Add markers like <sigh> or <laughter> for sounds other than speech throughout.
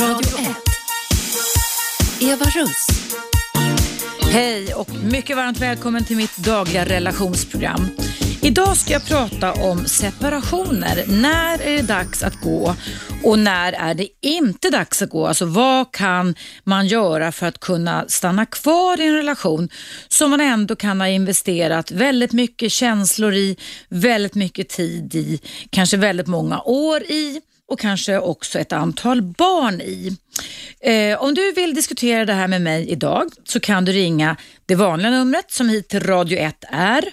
Radio 1. Eva Russ. Hej och mycket varmt välkommen till mitt dagliga relationsprogram. Idag ska jag prata om separationer. När är det dags att gå och när är det inte dags att gå? Alltså vad kan man göra för att kunna stanna kvar i en relation som man ändå kan ha investerat väldigt mycket känslor i, väldigt mycket tid i, kanske väldigt många år i och kanske också ett antal barn i. Eh, om du vill diskutera det här med mig idag så kan du ringa det vanliga numret som hit till Radio 1 är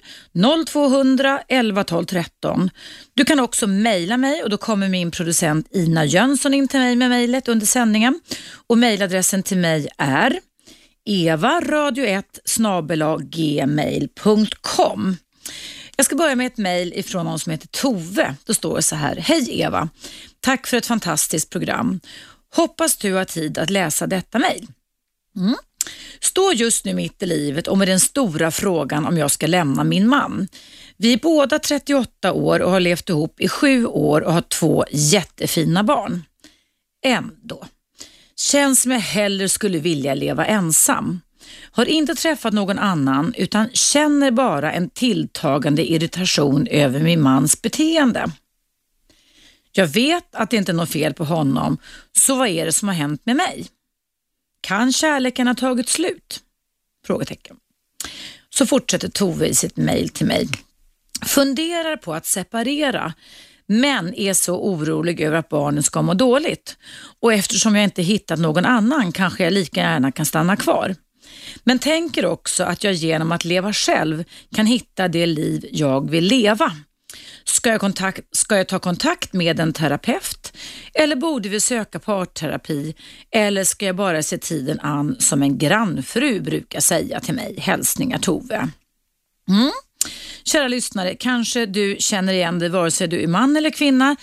0200 11 12 13. Du kan också mejla mig och då kommer min producent Ina Jönsson in till mig med mejlet under sändningen och mejladressen till mig är evaradio1 gmail.com. Jag ska börja med ett mejl ifrån någon som heter Tove. Då står det så här. Hej Eva! Tack för ett fantastiskt program. Hoppas du har tid att läsa detta mejl. Mm. Står just nu mitt i livet och med den stora frågan om jag ska lämna min man. Vi är båda 38 år och har levt ihop i sju år och har två jättefina barn. Ändå. Känns som jag hellre skulle vilja leva ensam. Har inte träffat någon annan utan känner bara en tilltagande irritation över min mans beteende. Jag vet att det inte är något fel på honom, så vad är det som har hänt med mig? Kan kärleken ha tagit slut? Frågetecken. Så fortsätter Tove i sitt mejl till mig. Funderar på att separera men är så orolig över att barnen ska må dåligt. Och eftersom jag inte hittat någon annan kanske jag lika gärna kan stanna kvar. Men tänker också att jag genom att leva själv kan hitta det liv jag vill leva. Ska jag, kontakt, ska jag ta kontakt med en terapeut eller borde vi söka parterapi eller ska jag bara se tiden an som en grannfru brukar säga till mig. Hälsningar Tove. Mm. Kära lyssnare, kanske du känner igen dig vare sig du är man eller kvinna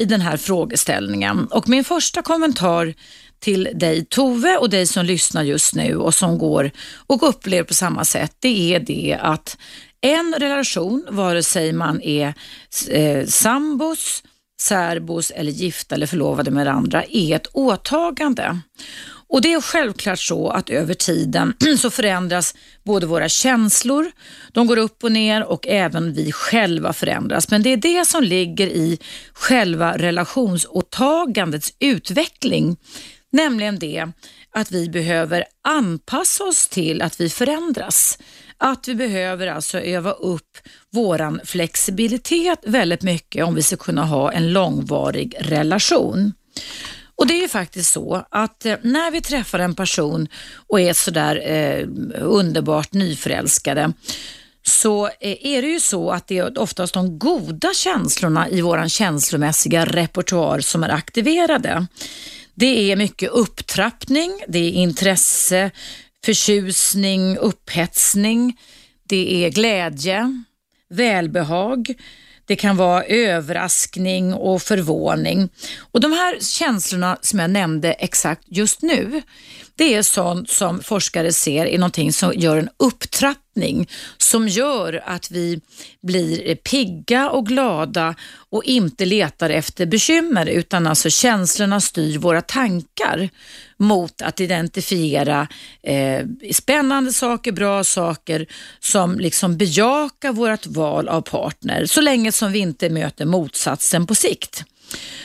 i den här frågeställningen. Och min första kommentar till dig Tove och dig som lyssnar just nu och som går och upplever på samma sätt, det är det att en relation, vare sig man är eh, sambos, särbos eller gifta eller förlovade med andra, är ett åtagande. Och Det är självklart så att över tiden <clears throat> så förändras både våra känslor, de går upp och ner och även vi själva förändras. Men det är det som ligger i själva relationsåtagandets utveckling. Nämligen det att vi behöver anpassa oss till att vi förändras. Att vi behöver alltså öva upp våran flexibilitet väldigt mycket om vi ska kunna ha en långvarig relation. Och det är ju faktiskt så att eh, när vi träffar en person och är sådär eh, underbart nyförälskade så eh, är det ju så att det är oftast de goda känslorna i våran känslomässiga repertoar som är aktiverade. Det är mycket upptrappning, det är intresse, förtjusning, upphetsning, det är glädje, välbehag, det kan vara överraskning och förvåning. Och De här känslorna som jag nämnde exakt just nu, det är sånt som forskare ser är någonting som gör en upptrappning som gör att vi blir pigga och glada och inte letar efter bekymmer utan alltså känslorna styr våra tankar mot att identifiera eh, spännande saker, bra saker som liksom bejakar vårt val av partner så länge som vi inte möter motsatsen på sikt.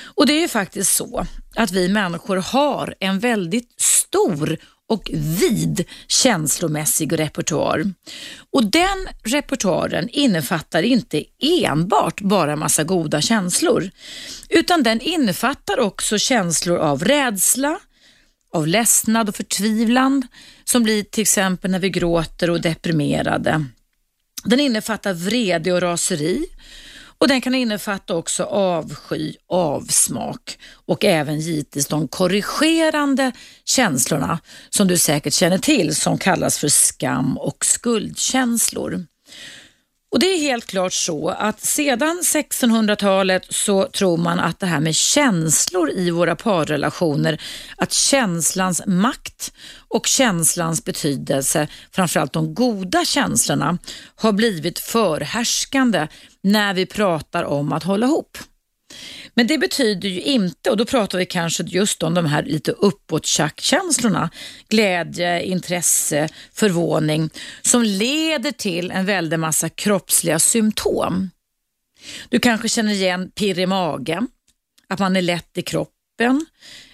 Och det är ju faktiskt så att vi människor har en väldigt stor och vid känslomässig repertoar. Och den repertoaren innefattar inte enbart bara massa goda känslor, utan den innefattar också känslor av rädsla, av ledsnad och förtvivlan som blir till exempel när vi gråter och är deprimerade. Den innefattar vrede och raseri och den kan innefatta också avsky, avsmak och även givetvis de korrigerande känslorna som du säkert känner till som kallas för skam och skuldkänslor. Och Det är helt klart så att sedan 1600-talet så tror man att det här med känslor i våra parrelationer, att känslans makt och känslans betydelse, framförallt de goda känslorna, har blivit förhärskande när vi pratar om att hålla ihop. Men det betyder ju inte, och då pratar vi kanske just om de här lite uppåt känslorna glädje, intresse, förvåning, som leder till en väldig massa kroppsliga symptom. Du kanske känner igen pirr i magen, att man är lätt i kroppen,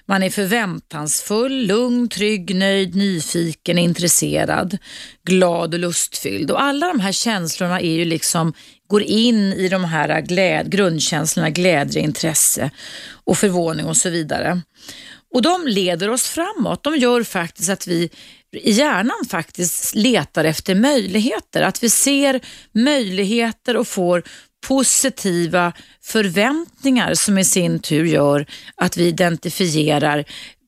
man är förväntansfull, lugn, trygg, nöjd, nyfiken, intresserad, glad och lustfylld. Och alla de här känslorna är ju liksom, går in i de här gläd, grundkänslorna glädje, intresse och förvåning och så vidare. Och de leder oss framåt. De gör faktiskt att vi i hjärnan faktiskt letar efter möjligheter. Att vi ser möjligheter och får positiva förväntningar som i sin tur gör att vi identifierar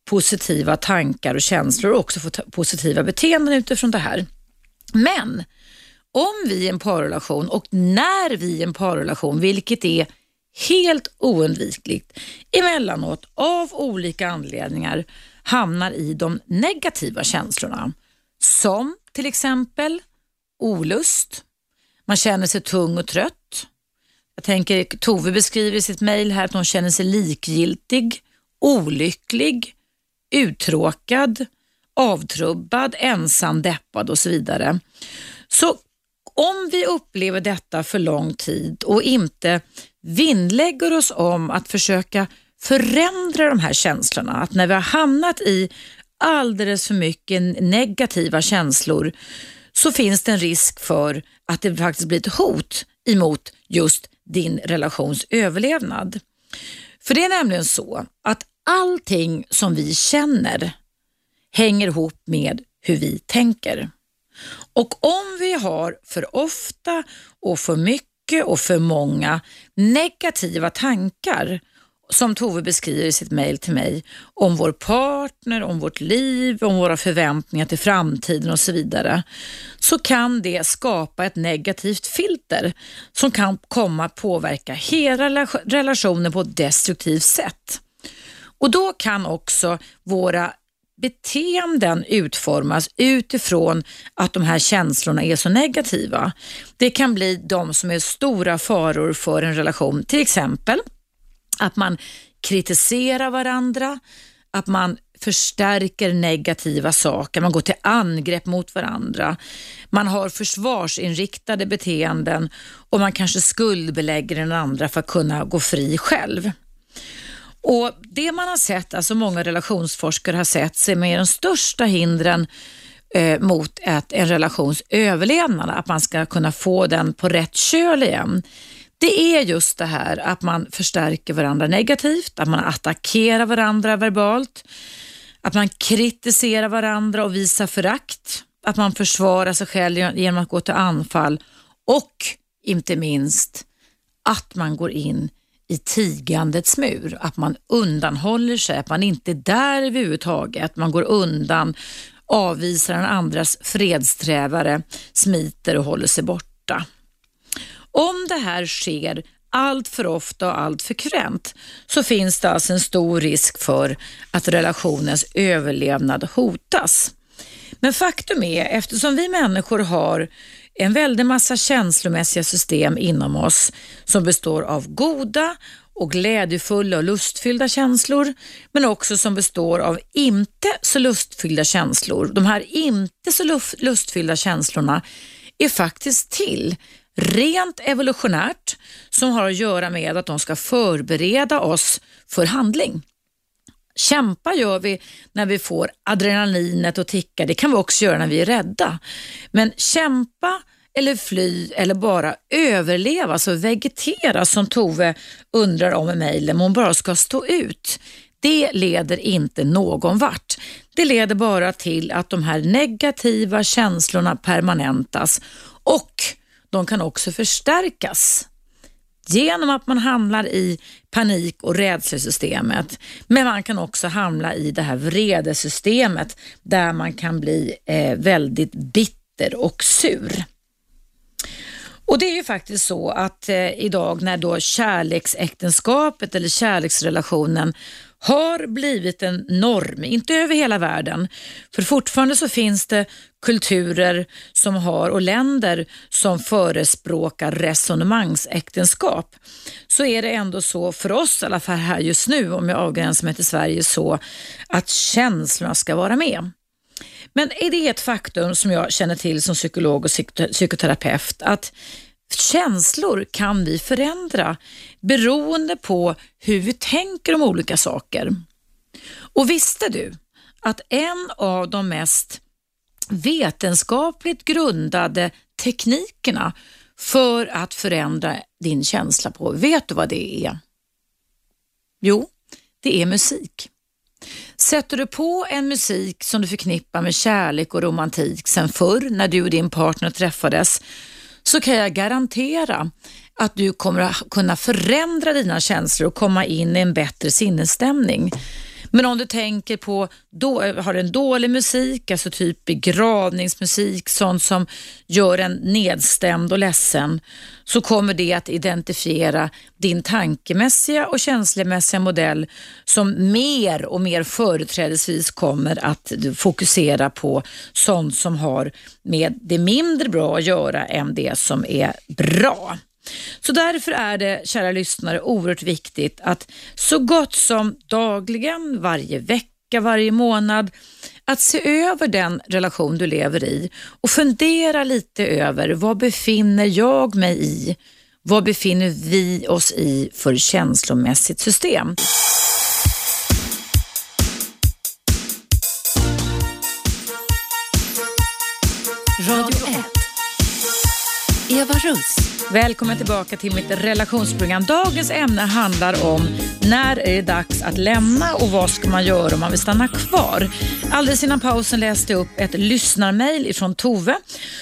positiva tankar och känslor och också får positiva beteenden utifrån det här. Men om vi i en parrelation och när vi i en parrelation, vilket är helt oundvikligt, emellanåt av olika anledningar hamnar i de negativa känslorna. Som till exempel olust, man känner sig tung och trött, jag tänker Tove beskriver i sitt mejl här att hon känner sig likgiltig, olycklig, uttråkad, avtrubbad, ensam, deppad och så vidare. Så om vi upplever detta för lång tid och inte vinnlägger oss om att försöka förändra de här känslorna, att när vi har hamnat i alldeles för mycket negativa känslor så finns det en risk för att det faktiskt blir ett hot emot just din relations överlevnad. För det är nämligen så att allting som vi känner hänger ihop med hur vi tänker. Och om vi har för ofta och för mycket och för många negativa tankar som Tove beskriver i sitt mejl till mig om vår partner, om vårt liv, om våra förväntningar till framtiden och så vidare, så kan det skapa ett negativt filter som kan komma att påverka hela relationen på ett destruktivt sätt. Och då kan också våra beteenden utformas utifrån att de här känslorna är så negativa. Det kan bli de som är stora faror för en relation, till exempel att man kritiserar varandra, att man förstärker negativa saker, man går till angrepp mot varandra. Man har försvarsinriktade beteenden och man kanske skuldbelägger den andra för att kunna gå fri själv. Och Det man har sett, alltså många relationsforskare har sett, som är de största hindren eh, mot ett, en relations överlevnad, att man ska kunna få den på rätt köl igen det är just det här att man förstärker varandra negativt, att man attackerar varandra verbalt, att man kritiserar varandra och visar förakt, att man försvarar sig själv genom att gå till anfall och inte minst att man går in i tigandets mur, att man undanhåller sig, att man inte är där överhuvudtaget, man går undan, avvisar den andras fredsträvare, smiter och håller sig borta. Om det här sker allt för ofta och allt för frekvent så finns det alltså en stor risk för att relationens överlevnad hotas. Men faktum är, eftersom vi människor har en väldig massa känslomässiga system inom oss som består av goda och glädjefulla och lustfyllda känslor, men också som består av inte så lustfyllda känslor. De här inte så lustfyllda känslorna är faktiskt till rent evolutionärt som har att göra med att de ska förbereda oss för handling. Kämpa gör vi när vi får adrenalinet att ticka. Det kan vi också göra när vi är rädda. Men kämpa eller fly eller bara överleva, alltså vegetera som Tove undrar om i mejlen, hon bara ska stå ut. Det leder inte någon vart. Det leder bara till att de här negativa känslorna permanentas och de kan också förstärkas genom att man hamnar i panik och rädslesystemet. Men man kan också hamna i det här vredesystemet där man kan bli eh, väldigt bitter och sur. Och det är ju faktiskt så att eh, idag när då kärleksäktenskapet eller kärleksrelationen har blivit en norm, inte över hela världen, för fortfarande så finns det kulturer som har och länder som förespråkar resonemangsäktenskap så är det ändå så för oss, i alla fall här just nu, om jag avgränsar mig till Sverige, så att känslorna ska vara med. Men är det ett faktum som jag känner till som psykolog och psykoterapeut att känslor kan vi förändra beroende på hur vi tänker om olika saker. Och visste du att en av de mest vetenskapligt grundade teknikerna för att förändra din känsla på, vet du vad det är? Jo, det är musik. Sätter du på en musik som du förknippar med kärlek och romantik sen förr när du och din partner träffades så kan jag garantera att du kommer att kunna förändra dina känslor och komma in i en bättre sinnesstämning. Men om du tänker på, då, har en dålig musik, alltså typ begravningsmusik, sånt som gör en nedstämd och ledsen, så kommer det att identifiera din tankemässiga och känslomässiga modell som mer och mer företrädesvis kommer att fokusera på sånt som har med det mindre bra att göra än det som är bra. Så därför är det, kära lyssnare, oerhört viktigt att så gott som dagligen, varje vecka, varje månad, att se över den relation du lever i och fundera lite över vad befinner jag mig i? Vad befinner vi oss i för känslomässigt system? Eva Russ. Välkommen tillbaka till mitt relationsprogram. Dagens ämne handlar om när är det dags att lämna och vad ska man göra om man vill stanna kvar? Alldeles innan pausen läste jag upp ett lyssnarmail ifrån Tove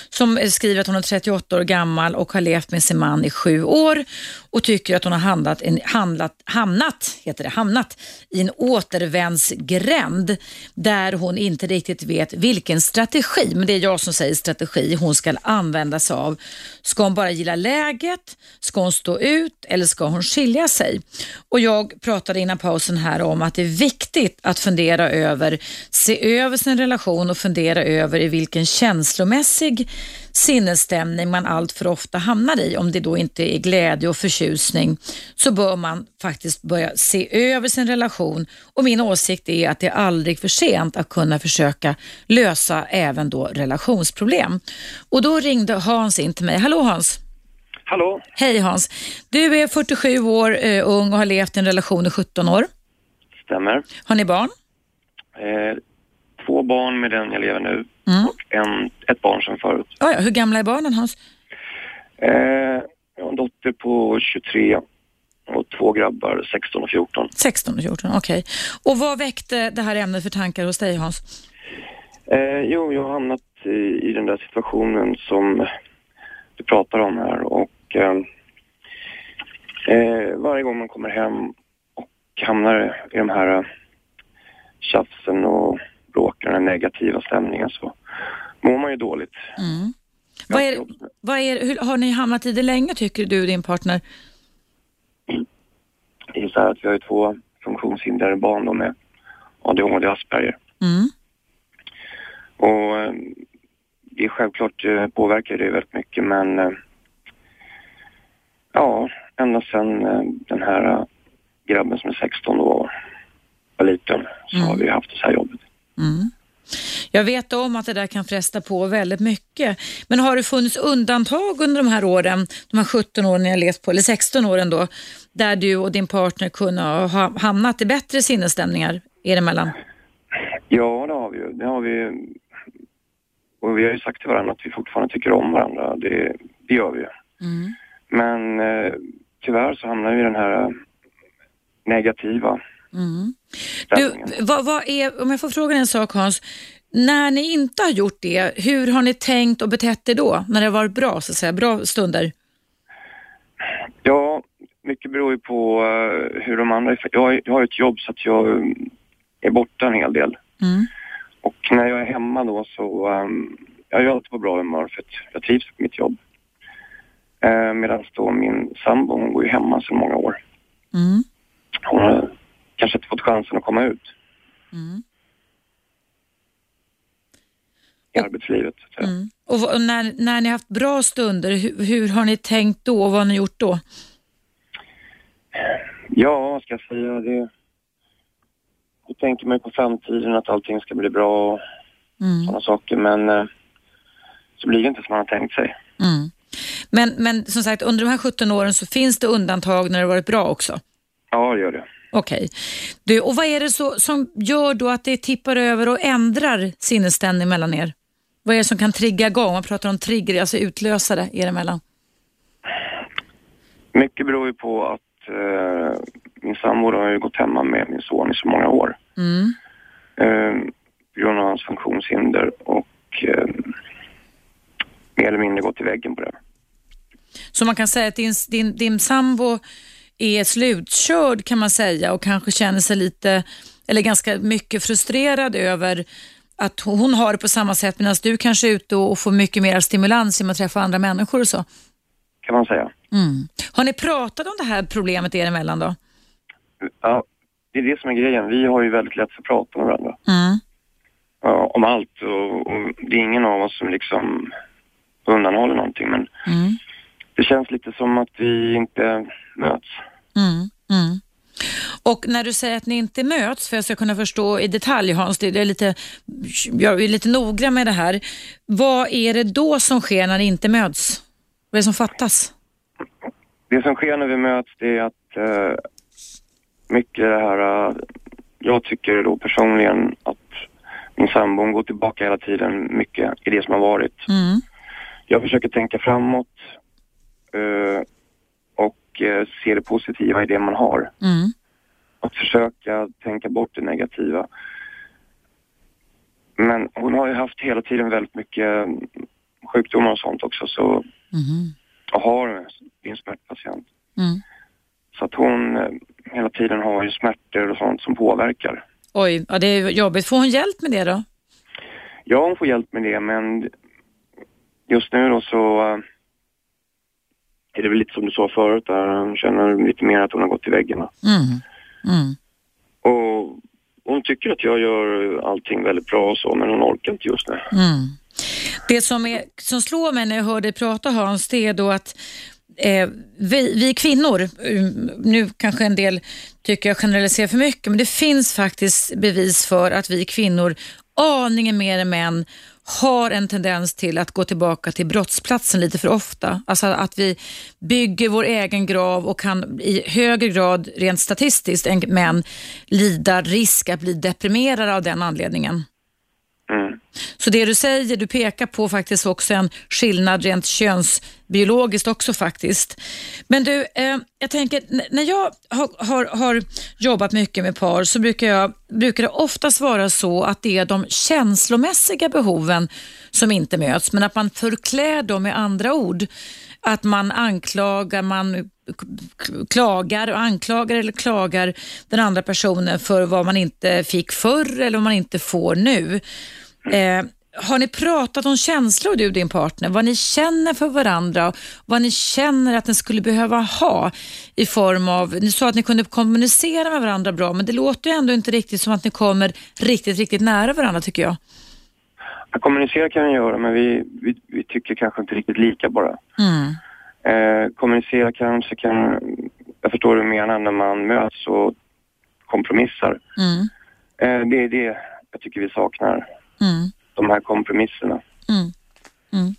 som skriver att hon är 38 år gammal och har levt med sin man i sju år och tycker att hon har handlat, en, handlat, hamnat, heter det, hamnat i en återvändsgränd där hon inte riktigt vet vilken strategi, men det är jag som säger strategi, hon ska använda sig av. Ska hon bara gilla läget? Ska hon stå ut eller ska hon skilja sig? Och jag pratade innan pausen här om att det är viktigt att fundera över, se över sin relation och fundera över i vilken känslomässig sinnesstämning man allt för ofta hamnar i, om det då inte är glädje och förtjusning, så bör man faktiskt börja se över sin relation och min åsikt är att det är aldrig för sent att kunna försöka lösa även då relationsproblem. Och då ringde Hans in till mig. Hallå Hans! Hallå! Hej Hans! Du är 47 år, uh, ung och har levt i en relation i 17 år. Stämmer. Har ni barn? Eh, två barn med den jag lever nu Mm. och en, ett barn som förut. Ja, ja. Hur gamla är barnen Hans? Eh, jag har en dotter på 23 och två grabbar, 16 och 14. 16 och 14, okej. Och vad väckte det här ämnet för tankar hos dig Hans? Eh, jo, jag har hamnat i, i den där situationen som du pratar om här och eh, eh, varje gång man kommer hem och hamnar i de här tjafsen och bråken, den negativa stämningen så mår man ju dåligt. Mm. Vad är, vad är, hur, har ni hamnat i det länge tycker du och din partner? Det är så här att vi har ju två funktionshindrade barn då med ADHD och Asperger. Mm. Och eh, det är självklart eh, påverkar det väldigt mycket men eh, ja, ända sedan den här grabben som är 16 år var liten så Mm. har vi haft det så här jobbet. Mm. Jag vet om att det där kan fresta på väldigt mycket. Men har det funnits undantag under de här åren, de här 17 åren har levt på, eller 16 åren då, där du och din partner kunde ha hamnat i bättre sinnesstämningar er emellan? Ja, det har vi ju. Det har vi och vi har ju sagt till varandra att vi fortfarande tycker om varandra. Det, det gör vi ju. Mm. Men eh, tyvärr så hamnar vi i den här eh, negativa Mm. Du, vad, vad är, om jag får fråga en sak Hans, när ni inte har gjort det, hur har ni tänkt och betett er då? När det har varit bra, så att säga, bra stunder? Ja, mycket beror ju på eh, hur de andra... Jag, jag har ett jobb så att jag eh, är borta en hel del. Mm. Och när jag är hemma då så... Um, jag är alltid på bra humör för att jag trivs på mitt jobb. Uh, Medan då min sambo, hon går ju hemma sedan många år. Mm. Hon kanske inte fått chansen att komma ut Mm. i arbetslivet. Så att säga. Mm. Och, och när, när ni haft bra stunder, hur, hur har ni tänkt då och vad har ni gjort då? Ja, vad ska jag säga? Det, jag tänker mig på framtiden att allting ska bli bra och Mm. sådana saker. Men eh, så blir det inte som man har tänkt sig. Mm. Men, men som sagt, under de här 17 åren så finns det undantag när det varit bra också? Ja, det gör det. Okej. Du, Och vad är det så, som gör då att det tippar över och ändrar sinnesstämning mellan er? Vad är det som kan trigga igång? Man pratar om trigger, alltså utlösare er emellan. Mycket beror ju på att eh, min sambo har ju gått hemma med min son i så många år. Mm. Eh, på grund av hans funktionshinder och eh, mer eller mindre gått i väggen på det. Så man kan säga att din, din, din sambo är slutkörd kan man säga och kanske känner sig lite, eller ganska mycket frustrerad över att hon har det på samma sätt medan du kanske är ute och får mycket mer stimulans genom att träffa andra människor och så. Kan man säga. Mm. Har ni pratat om det här problemet er emellan då? Ja, det är det som är grejen. Vi har ju väldigt lätt för att prata med varandra. Mm. Ja, om allt och, och det är ingen av oss som liksom undanhåller någonting men Mm. Det känns lite som att vi inte möts. Mm. Mm. Och när du säger att ni inte möts, för jag ska kunna förstå i detalj Hans, det är lite, jag är lite noggrann med det här. Vad är det då som sker när ni inte möts? Vad är det som fattas? Det som sker när vi möts det är att eh, mycket det här, eh, jag tycker då personligen att min sambo går tillbaka hela tiden mycket i det som har varit. Mm. Jag försöker tänka framåt och eh, se det positiva i det man har. Mm. Att försöka tänka bort det negativa. Men hon har ju haft hela tiden väldigt mycket mm, sjukdomar och sånt också så Mm. och har en smärtpatient. Mm. Så att hon eh, hela tiden har ju smärtor och sånt som påverkar. Oj, ja, det är jobbigt. Får hon hjälp med det då? Ja, hon får hjälp med det men just nu då så eh, är det väl lite som du sa förut där. Hon känner lite mer att hon har gått i väggen. Mm. Mm. Och hon tycker att jag gör allting väldigt bra och så men hon orkar inte just nu. Mm. Det som, är, som slår mig när jag hör dig prata Hans, det är då att eh, vi, vi kvinnor, um, nu kanske en del tycker jag generaliserar för mycket, men det finns faktiskt bevis för att vi kvinnor aningen mer än män har en tendens till att gå tillbaka till brottsplatsen lite för ofta. Alltså att vi bygger vår egen grav och kan i högre grad, rent statistiskt, än män lida risk att bli deprimerade av den anledningen. Mm. Så det du säger, du pekar på faktiskt också en skillnad rent könsbiologiskt också faktiskt. Men du, eh, jag tänker, när jag har, har, har jobbat mycket med par så brukar, jag, brukar det oftast vara så att det är de känslomässiga behoven som inte möts, men att man förklär dem med andra ord. Att man anklagar, man klagar och anklagar eller klagar den andra personen för vad man inte fick förr eller vad man inte får nu. Eh, har ni pratat om känslor du och din partner? Vad ni känner för varandra? Vad ni känner att ni skulle behöva ha i form av, ni sa att ni kunde kommunicera med varandra bra, men det låter ju ändå inte riktigt som att ni kommer riktigt, riktigt nära varandra tycker jag. Att kommunicera kan vi göra men vi, vi, vi tycker kanske inte riktigt lika bara. Mm. Eh, kommunicera kanske kan, jag förstår vad du menar när man möts och kompromissar. Mm. Eh, det är det jag tycker vi saknar, Mm. de här kompromisserna. Mm. Mm.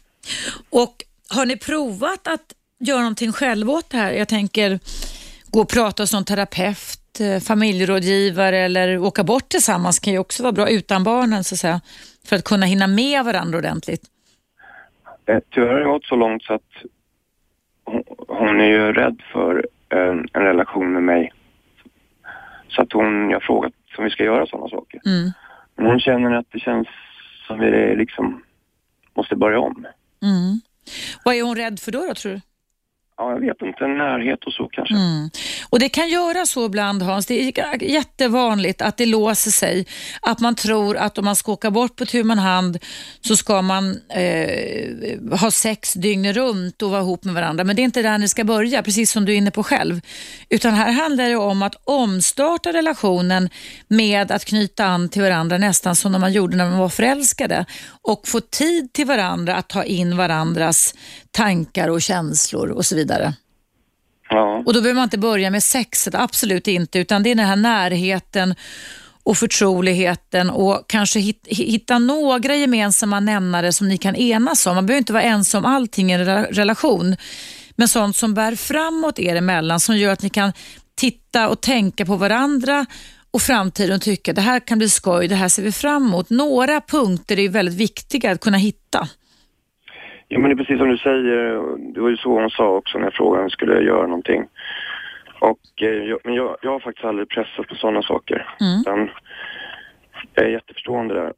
Och har ni provat att göra någonting själva åt det här? Jag tänker gå och prata någon terapeut, eh, familjerådgivare eller åka bort tillsammans kan ju också vara bra utan barnen så att säga. För att kunna hinna med varandra ordentligt. Eh, tyvärr har det gått så långt så att hon, hon är ju rädd för eh, en relation med mig. Så att hon, jag har frågat om vi ska göra sådana saker. Mm. Men hon känner att det känns som vi liksom måste börja om. Mm. Vad är hon rädd för då, då tror du? Ja, jag vet inte, närhet och så kanske. Mm. Och Det kan göra så ibland Hans, det är jättevanligt att det låser sig. Att man tror att om man ska åka bort på tu man hand så ska man eh, ha sex dygn runt och vara ihop med varandra. Men det är inte där ni ska börja, precis som du är inne på själv. Utan här handlar det om att omstarta relationen med att knyta an till varandra nästan som när man gjorde när man var förälskade. Och få tid till varandra att ta in varandras tankar och känslor och så vidare. Ja. Och då behöver man inte börja med sexet, absolut inte, utan det är den här närheten och förtroligheten och kanske hitta några gemensamma nämnare som ni kan enas om. Man behöver inte vara ensam om allting i en relation, men sånt som bär framåt er emellan, som gör att ni kan titta och tänka på varandra och framtiden och tycka det här kan bli skoj, det här ser vi fram emot. Några punkter är väldigt viktiga att kunna hitta. Ja, men det är precis som du säger. Det var ju så hon sa också när jag frågade om jag skulle göra någonting. Och, eh, men jag, jag har faktiskt aldrig pressat på sådana saker. Mm. Utan jag är jätteförstående där.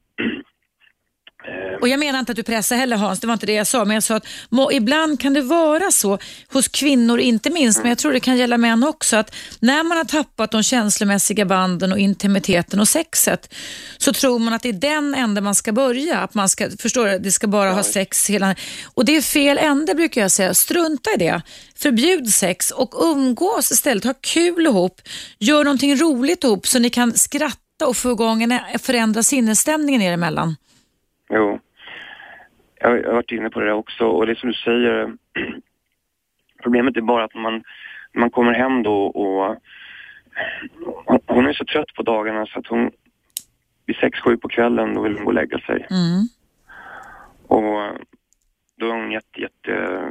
Och Jag menar inte att du pressar heller Hans, det var inte det jag sa, men jag sa att må, ibland kan det vara så hos kvinnor inte minst, men jag tror det kan gälla män också, att när man har tappat de känslomässiga banden och intimiteten och sexet så tror man att det är den ände man ska börja, att man ska, förstår du, det ska bara ha sex hela Och det är fel ände brukar jag säga, strunta i det. Förbjud sex och umgås istället, ha kul ihop, gör någonting roligt ihop så ni kan skratta och få igång en, förändra sinnesstämningen er emellan. Jo. Jag, har varit inne på det också och det som du säger, <clears throat> problemet är bara att man, man kommer hem då och hon är så trött på dagarna så att hon vid sex, sju på kvällen då vill hon gå och lägga sig. Mm. Och då är hon jätte, jätte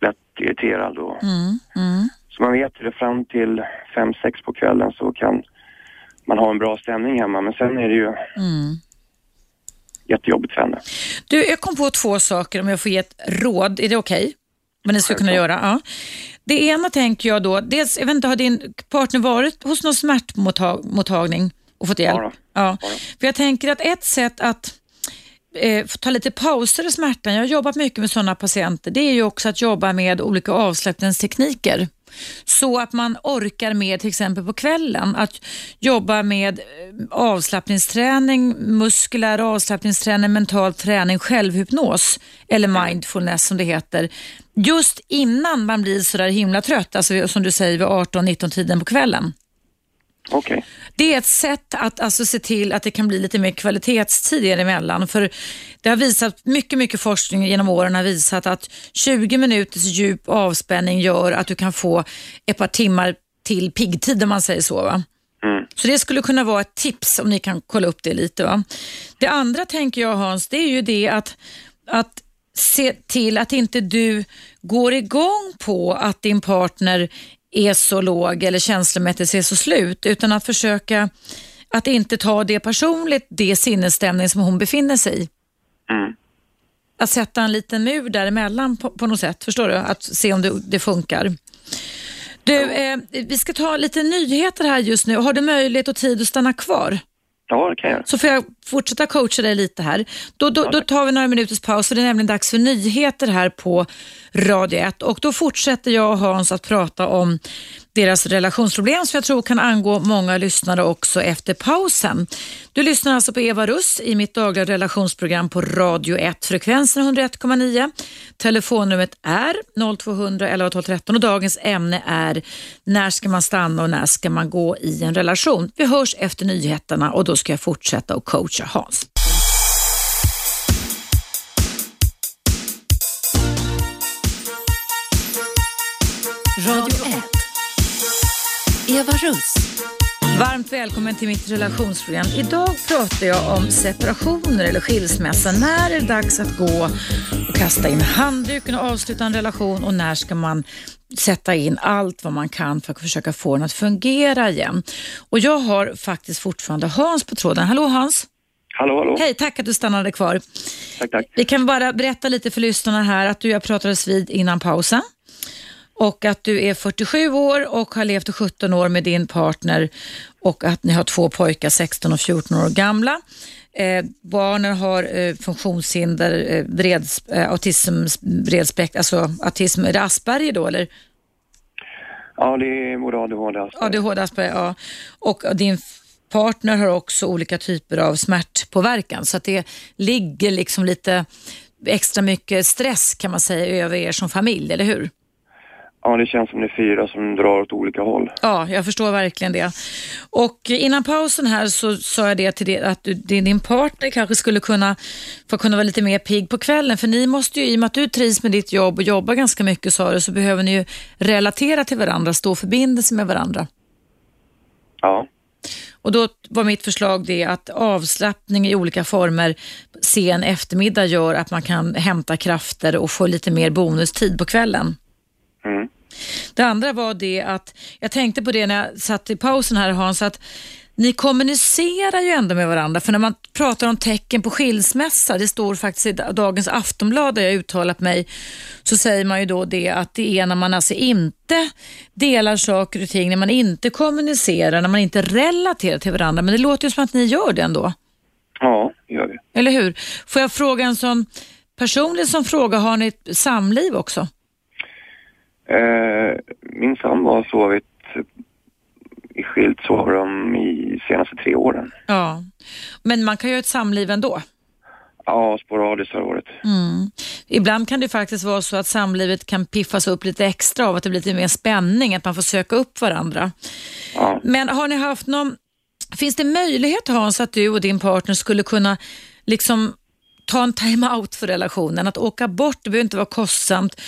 lätt irriterad då. Mm. Mm. Så man vet det fram till fem, sex på kvällen så kan man ha en bra stämning hemma men sen är det ju mm jättejobbigt för henne. Du, jag kom på två saker om jag får ge ett råd. Är det okej? Okay? Vad ni ska kunna göra? Ja. Det ena tänker jag då, dels, jag vet inte, har din partner varit hos någon smärtmottagning och fått hjälp? Ja, ja. För jag tänker att ett sätt att eh, ta lite pauser i smärtan, jag har jobbat mycket med sådana patienter, det är ju också att jobba med olika avslappningstekniker. Så att man orkar mer till exempel på kvällen. Att jobba med eh, avslappningsträning, muskulär avslappningsträning, mental träning, självhypnos eller mindfulness som det heter. Just innan man blir sådär himla trött, alltså som du säger vid 18-19 tiden på kvällen. Okay. Det är ett sätt att alltså se till att det kan bli lite mer kvalitetstid emellan. För det har visat, mycket, mycket forskning genom åren har visat att 20 minuters djup avspänning gör att du kan få ett par timmar till piggtid om man säger så. Va? Mm. Så det skulle kunna vara ett tips om ni kan kolla upp det lite. Va? Det andra tänker jag Hans, det är ju det att, att se till att inte du går igång på att din partner är så låg eller känslomässigt är så slut, utan att försöka att inte ta det personligt, det sinnesstämning som hon befinner sig i. Mm. Att sätta en liten mur däremellan på, på något sätt, förstår du? Att se om det, det funkar. Du, eh, vi ska ta lite nyheter här just nu. Har du möjlighet och tid att stanna kvar? Ja, det kan jag. Så får jag fortsätta coacha dig lite här. Då, då, då tar vi några minuters paus, för det är nämligen dags för nyheter här på Radio 1. Och då fortsätter jag och Hans att prata om deras relationsproblem som jag tror kan angå många lyssnare också efter pausen. Du lyssnar alltså på Eva Russ i mitt dagliga relationsprogram på Radio 1, frekvensen 101,9. Telefonnumret är 0200 11 12 13 och dagens ämne är när ska man stanna och när ska man gå i en relation? Vi hörs efter nyheterna och då ska jag fortsätta och coacha Hans. Radio 1. Eva Russ. Varmt välkommen till mitt relationsprogram. Idag pratar jag om separationer eller skilsmässa. När är det dags att gå och kasta in handduken och avsluta en relation och när ska man sätta in allt vad man kan för att försöka få den att fungera igen. Och jag har faktiskt fortfarande Hans på tråden. Hallå Hans! Hallå, hallå. Hej, tack att du stannade kvar. Tack, tack. Vi kan bara berätta lite för lyssnarna här att du och jag pratades vid innan pausen. Och att du är 47 år och har levt i 17 år med din partner och att ni har två pojkar, 16 och 14 år gamla. Eh, barnen har eh, funktionshinder, eh, breds, eh, autism, bredspekt, alltså autism, är det Asperger då eller? Ja, det är både ADHD och Asperger. ADHD, Asperger, ja. Och din partner har också olika typer av smärtpåverkan så att det ligger liksom lite extra mycket stress kan man säga över er som familj, eller hur? Ja, det känns som det är fyra som drar åt olika håll. Ja, jag förstår verkligen det. Och innan pausen här så sa jag det till dig att du, din partner kanske skulle kunna få kunna vara lite mer pigg på kvällen. För ni måste ju, i och med att du trivs med ditt jobb och jobbar ganska mycket sa du, så behöver ni ju relatera till varandra, stå förbindelse med varandra. Ja. Och då var mitt förslag det att avslappning i olika former sen eftermiddag gör att man kan hämta krafter och få lite mer bonustid på kvällen. Mm. Det andra var det att, jag tänkte på det när jag satt i pausen här Hans, att ni kommunicerar ju ändå med varandra. För när man pratar om tecken på skilsmässa, det står faktiskt i dagens Aftonblad där jag uttalat mig, så säger man ju då det att det är när man alltså inte delar saker och ting, när man inte kommunicerar, när man inte relaterar till varandra. Men det låter ju som att ni gör det ändå. Ja, det gör vi. Eller hur? Får jag fråga en sån personlig som fråga, har ni ett samliv också? Eh, min sambo har sovit i skilt sovrum i senaste tre åren. Ja, men man kan ju ha ett samliv ändå. Ja, sporadiskt har det varit. Mm. Ibland kan det faktiskt vara så att samlivet kan piffas upp lite extra av att det blir lite mer spänning, att man får söka upp varandra. Ja. Men har ni haft någon, finns det möjlighet Hans att du och din partner skulle kunna liksom ta en time-out för relationen, att åka bort, det behöver inte vara kostsamt,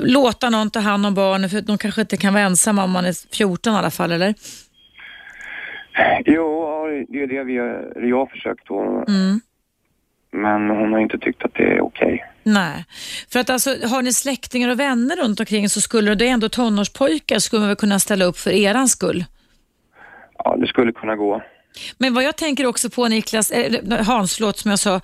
låta någon ta hand om barnen för de kanske inte kan vara ensamma om man är 14 i alla fall, eller? Jo, ja, det är det vi har, det jag har försökt då. Mm. Men hon har inte tyckt att det är okej. Nej, för att alltså, har ni släktingar och vänner runt omkring så skulle det är ändå tonårspojkar skulle man väl kunna ställa upp för eran skull. Ja, det skulle kunna gå. Men vad jag tänker också på Niklas, eh, Hans, förlåt, som jag sa,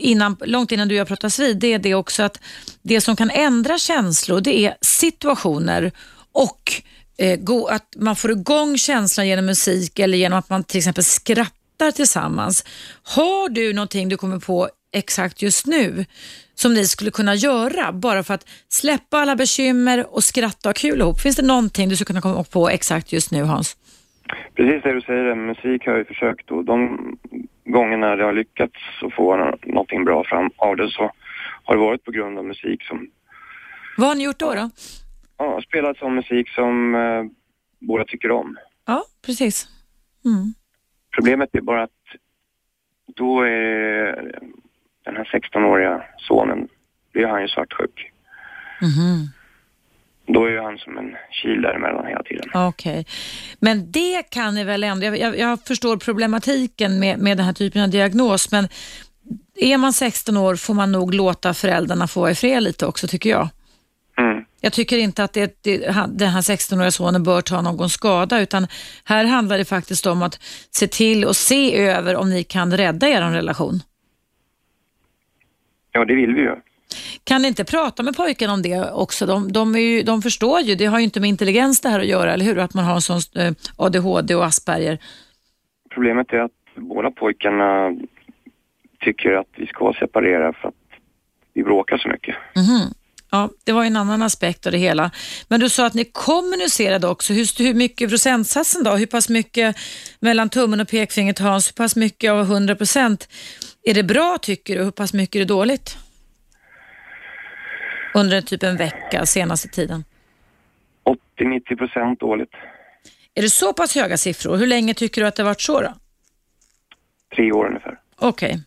innan, långt innan du och jag pratas vid, det är det också att det som kan ändra känslor, det är situationer och eh, go, att man får igång känslan genom musik eller genom att man till exempel skrattar tillsammans. Har du någonting du kommer på exakt just nu som ni skulle kunna göra bara för att släppa alla bekymmer och skratta och ha kul ihop? Finns det någonting du skulle kunna komma på exakt just nu Hans? Precis det du säger, musik har jag ju försökt och de gångerna det har lyckats att få nå- någonting bra fram av det så har det varit på grund av musik som, Vad har ni gjort då? då? ja, spelat som musik som eh, båda tycker om. Ja, precis. Mm. Problemet är bara att då är den här 16-åriga sonen, det är han ju svartsjuk. Mhm. Då är ju han som en kil däremellan hela tiden. Okej, men det kan ni väl ändå, jag, jag, jag förstår problematiken med, med den här typen av diagnos, men är man 16 år får man nog låta föräldrarna få vara i fred lite också tycker jag. Mm. Jag tycker inte att det, det, han- den här 16-åriga sonen bör ta någon skada, utan här handlar det faktiskt om att se till och se över om ni kan rädda er relation. Ja, det vill vi ju. Kan ni inte prata med pojkarna om det också? De, de, ju, de förstår ju, det har ju inte med intelligens det här att göra, eller hur? Att man har en sån eh, ADHD och Asperger. Problemet är att båda pojkarna tycker att vi ska separera för att vi bråkar så mycket. Mhm. Ja, det var ju en annan aspekt av det hela. Men du sa att ni kommunicerade också. Hur, hur mycket procentsatsen då? Hur pass mycket mellan tummen och pekfingret Hans? Hur pass mycket av 100 procent är det bra tycker du? Hur pass mycket är det dåligt? Under en typ en vecka senaste tiden. 80-90 procent dåligt. Är det så pass höga siffror? Hur länge tycker du att det har varit så då? Tre år ungefär. Okej.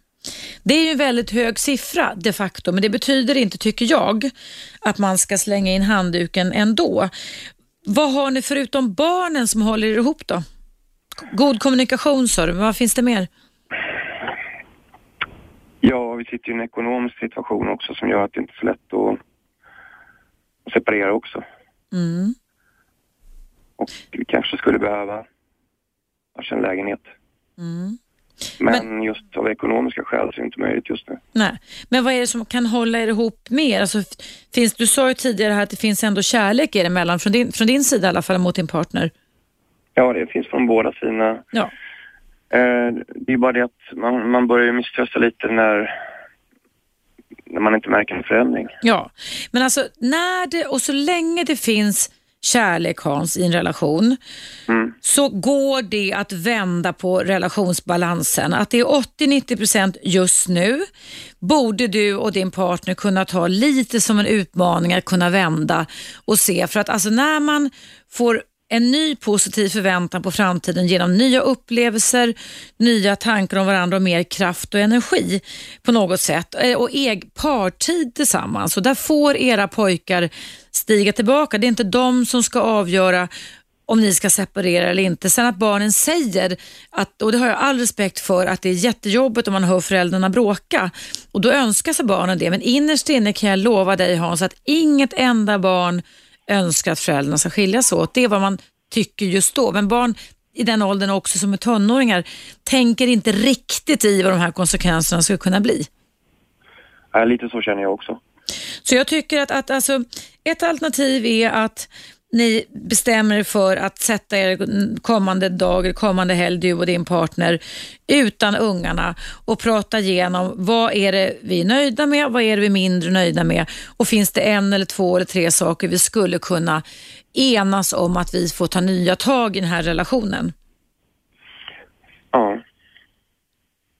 Det är ju en väldigt hög siffra de facto, men det betyder inte, tycker jag, att man ska slänga in handduken ändå. Vad har ni förutom barnen som håller er ihop då? God kommunikation sa du, vad finns det mer? Ja, vi sitter i en ekonomisk situation också som gör att det inte är så lätt att separera också. Mm. Och vi kanske skulle behöva varsin lägenhet. Mm. Men, Men- just av ekonomiska skäl så är det inte möjligt just nu. Nej. Men vad är det som kan hålla er ihop mer? Alltså, finns, du sa ju tidigare här att det finns ändå kärlek er emellan, från din, från din sida i alla fall, mot din partner. Ja, det finns från båda sidorna. Ja. Eh, det är bara det att man, man börjar misströsta lite när, när man inte märker en förändring. Ja, men alltså när det, och så länge det finns kärlek Hans i en relation Mm. så går det att vända på relationsbalansen. Att det är 80-90% just nu borde du och din partner kunna ta lite som en utmaning att kunna vända och se. För att alltså när man får en ny positiv förväntan på framtiden genom nya upplevelser, nya tankar om varandra och mer kraft och energi på något sätt. Eh, och eg partid tillsammans. Och där får era pojkar stiga tillbaka. Det är inte de som ska avgöra om ni ska separera eller inte. Sen att barnen säger, att, och det har jag all respekt för, att det är jättejobbigt om man hör föräldrarna bråka. Och då önskar sig barnen det. Men innerst inne kan jag lova dig Hans att inget enda barn önskar att föräldrarna ska skiljas åt. Det är vad man tycker just då. Men barn i den åldern också som är tonåringar tänker inte riktigt i vad de här konsekvenserna skulle kunna bli. Ja, lite så känner jag också. Så jag tycker att, att alltså, ett alternativ är att ni bestämmer er för att sätta er kommande dag, kommande helg, du och din partner, utan ungarna och prata igenom vad är det vi är nöjda med, vad är det vi är mindre nöjda med och finns det en eller två eller tre saker vi skulle kunna enas om att vi får ta nya tag i den här relationen. Ja,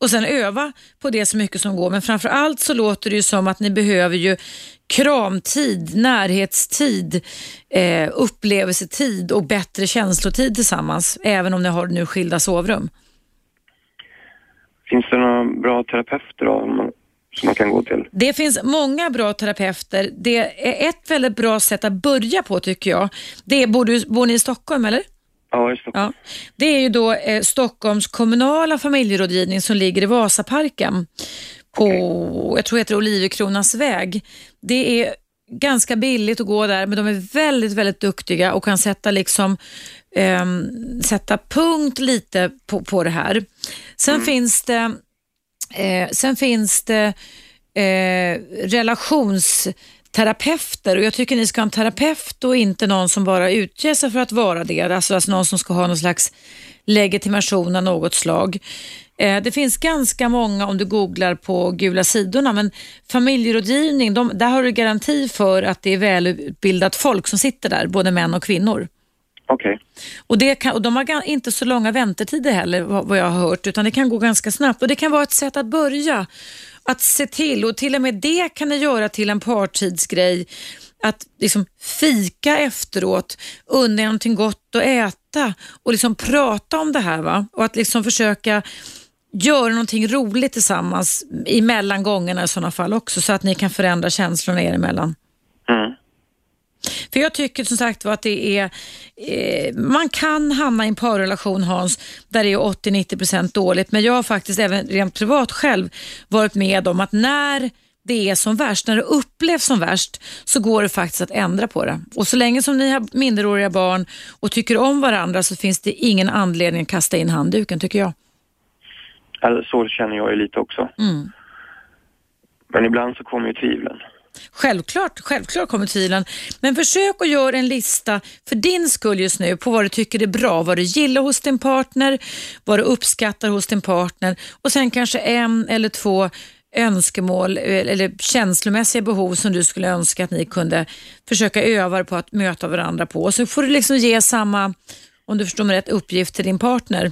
och sen öva på det så mycket som går. Men framför allt så låter det ju som att ni behöver ju kramtid, närhetstid, eh, upplevelsetid och bättre känslotid tillsammans, även om ni har nu skilda sovrum. finns det några bra terapeuter då, som man kan gå till? Det finns många bra terapeuter. Det är ett väldigt bra sätt att börja på tycker jag. Det är, bor, du, bor ni i Stockholm eller? Ja, i Stockholm. Ja. Det är ju då eh, Stockholms kommunala familjerådgivning som ligger i Vasaparken på, jag tror det heter Olivekronas väg. Det är ganska billigt att gå där men de är väldigt, väldigt duktiga och kan sätta liksom ehm, sätta punkt lite på, på det här. Sen finns det Eh, sen finns det eh, relationsterapeuter och jag tycker ni ska ha en terapeut och inte någon som bara utger sig för att vara det. Alltså, alltså någon som ska ha någon slags legitimation av något slag. Eh, det finns ganska många om du googlar på gula sidorna men familjerådgivning, de, där har du garanti för att det är välutbildat folk som sitter där, både män och kvinnor. Okej. Och, det kan, och de har inte så långa väntetider heller vad, vad jag har hört utan det kan gå ganska snabbt och det kan vara ett sätt att börja. Att se till och till och med det kan ni göra till en partidsgrej. Att liksom fika efteråt, unna er någonting gott att äta och liksom prata om det här. va Och att liksom försöka göra någonting roligt tillsammans i mellangångarna i sådana fall också så att ni kan förändra känslorna er emellan. Mm. För jag tycker som sagt var att det är, eh, man kan hamna i en parrelation Hans, där det är 80-90% dåligt. Men jag har faktiskt även rent privat själv varit med om att när det är som värst, när det upplevs som värst, så går det faktiskt att ändra på det. Och så länge som ni har minderåriga barn och tycker om varandra så finns det ingen anledning att kasta in handduken tycker jag. Så känner jag ju lite också. Mm. Men ibland så kommer ju tvivlen. Självklart, självklart kommer tvivlen. Men försök att göra en lista för din skull just nu på vad du tycker är bra, vad du gillar hos din partner, vad du uppskattar hos din partner och sen kanske en eller två önskemål eh, eller känslomässiga behov som du skulle önska att ni kunde försöka öva på att möta varandra på. Så får du liksom ge samma, om du förstår mig rätt, uppgift till din partner.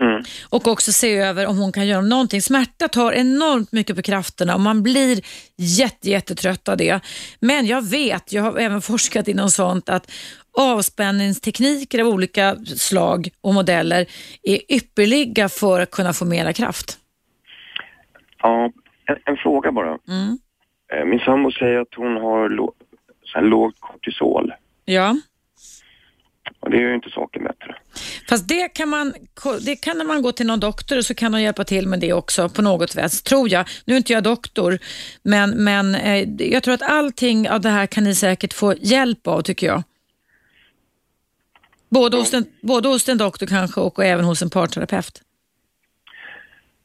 Mm. Och också se över om hon kan göra någonting. Smärta tar enormt mycket på krafterna och man blir jätte, jättetrött av det. Men jag vet, jag har även forskat inom sånt, att avspänningstekniker av olika slag och modeller är ypperliga för att kunna få mera kraft. Ja, en, en fråga bara. Mm. Eh, Min sambo säger att hon har lågt kortisol. Ja. Och det är ju inte saken bättre. Fast det kan man, det kan när man gå till någon doktor och så kan de hjälpa till med det också på något vis, tror jag. Nu är inte jag doktor, men, men eh, jag tror att allting av det här kan ni säkert få hjälp av tycker jag. Både hos en, både hos en doktor kanske och även hos en parterapeut.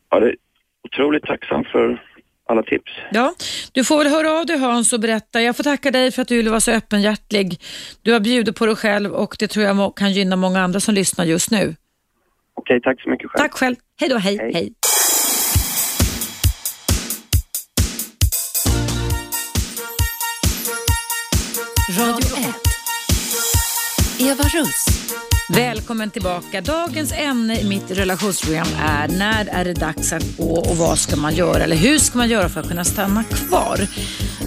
Ja, det är otroligt tacksam för alla tips. Ja, du får väl höra av dig Hans och berätta. Jag får tacka dig för att du ville vara så öppenhjärtig. Du har bjudit på dig själv och det tror jag kan gynna många andra som lyssnar just nu. Okej, tack så mycket själv. Tack själv. Hej då, hej. Hej. hej. Radio 1. Eva Russ. Välkommen tillbaka. Dagens ämne i mitt relationsprogram är när är det dags att gå och vad ska man göra eller hur ska man göra för att kunna stanna kvar?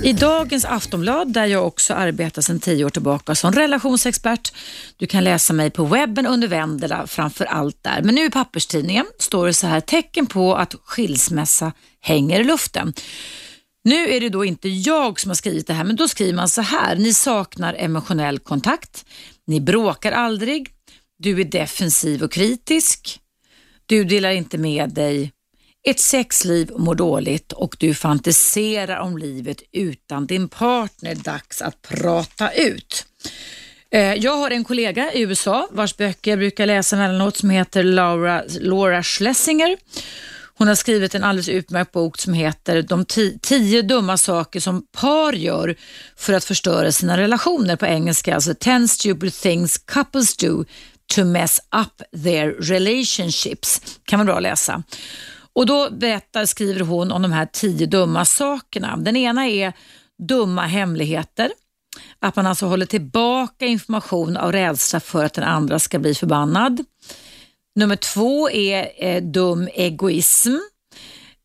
I dagens Aftonblad där jag också arbetar sedan tio år tillbaka som relationsexpert. Du kan läsa mig på webben under Vendela framför allt där. Men nu i papperstidningen står det så här tecken på att skilsmässa hänger i luften. Nu är det då inte jag som har skrivit det här, men då skriver man så här. Ni saknar emotionell kontakt. Ni bråkar aldrig. Du är defensiv och kritisk. Du delar inte med dig. Ert sexliv mår dåligt och du fantiserar om livet utan din partner. Dags att prata ut. Eh, jag har en kollega i USA vars böcker jag brukar läsa emellanåt som heter Laura, Laura Schlesinger. Hon har skrivit en alldeles utmärkt bok som heter De tio dumma saker som par gör för att förstöra sina relationer på engelska, alltså 10 stupid things couples do to mess up their relationships. Kan man bra läsa. Och då berättar, skriver hon om de här tio dumma sakerna. Den ena är dumma hemligheter. Att man alltså håller tillbaka information av rädsla för att den andra ska bli förbannad. Nummer två är eh, dum egoism.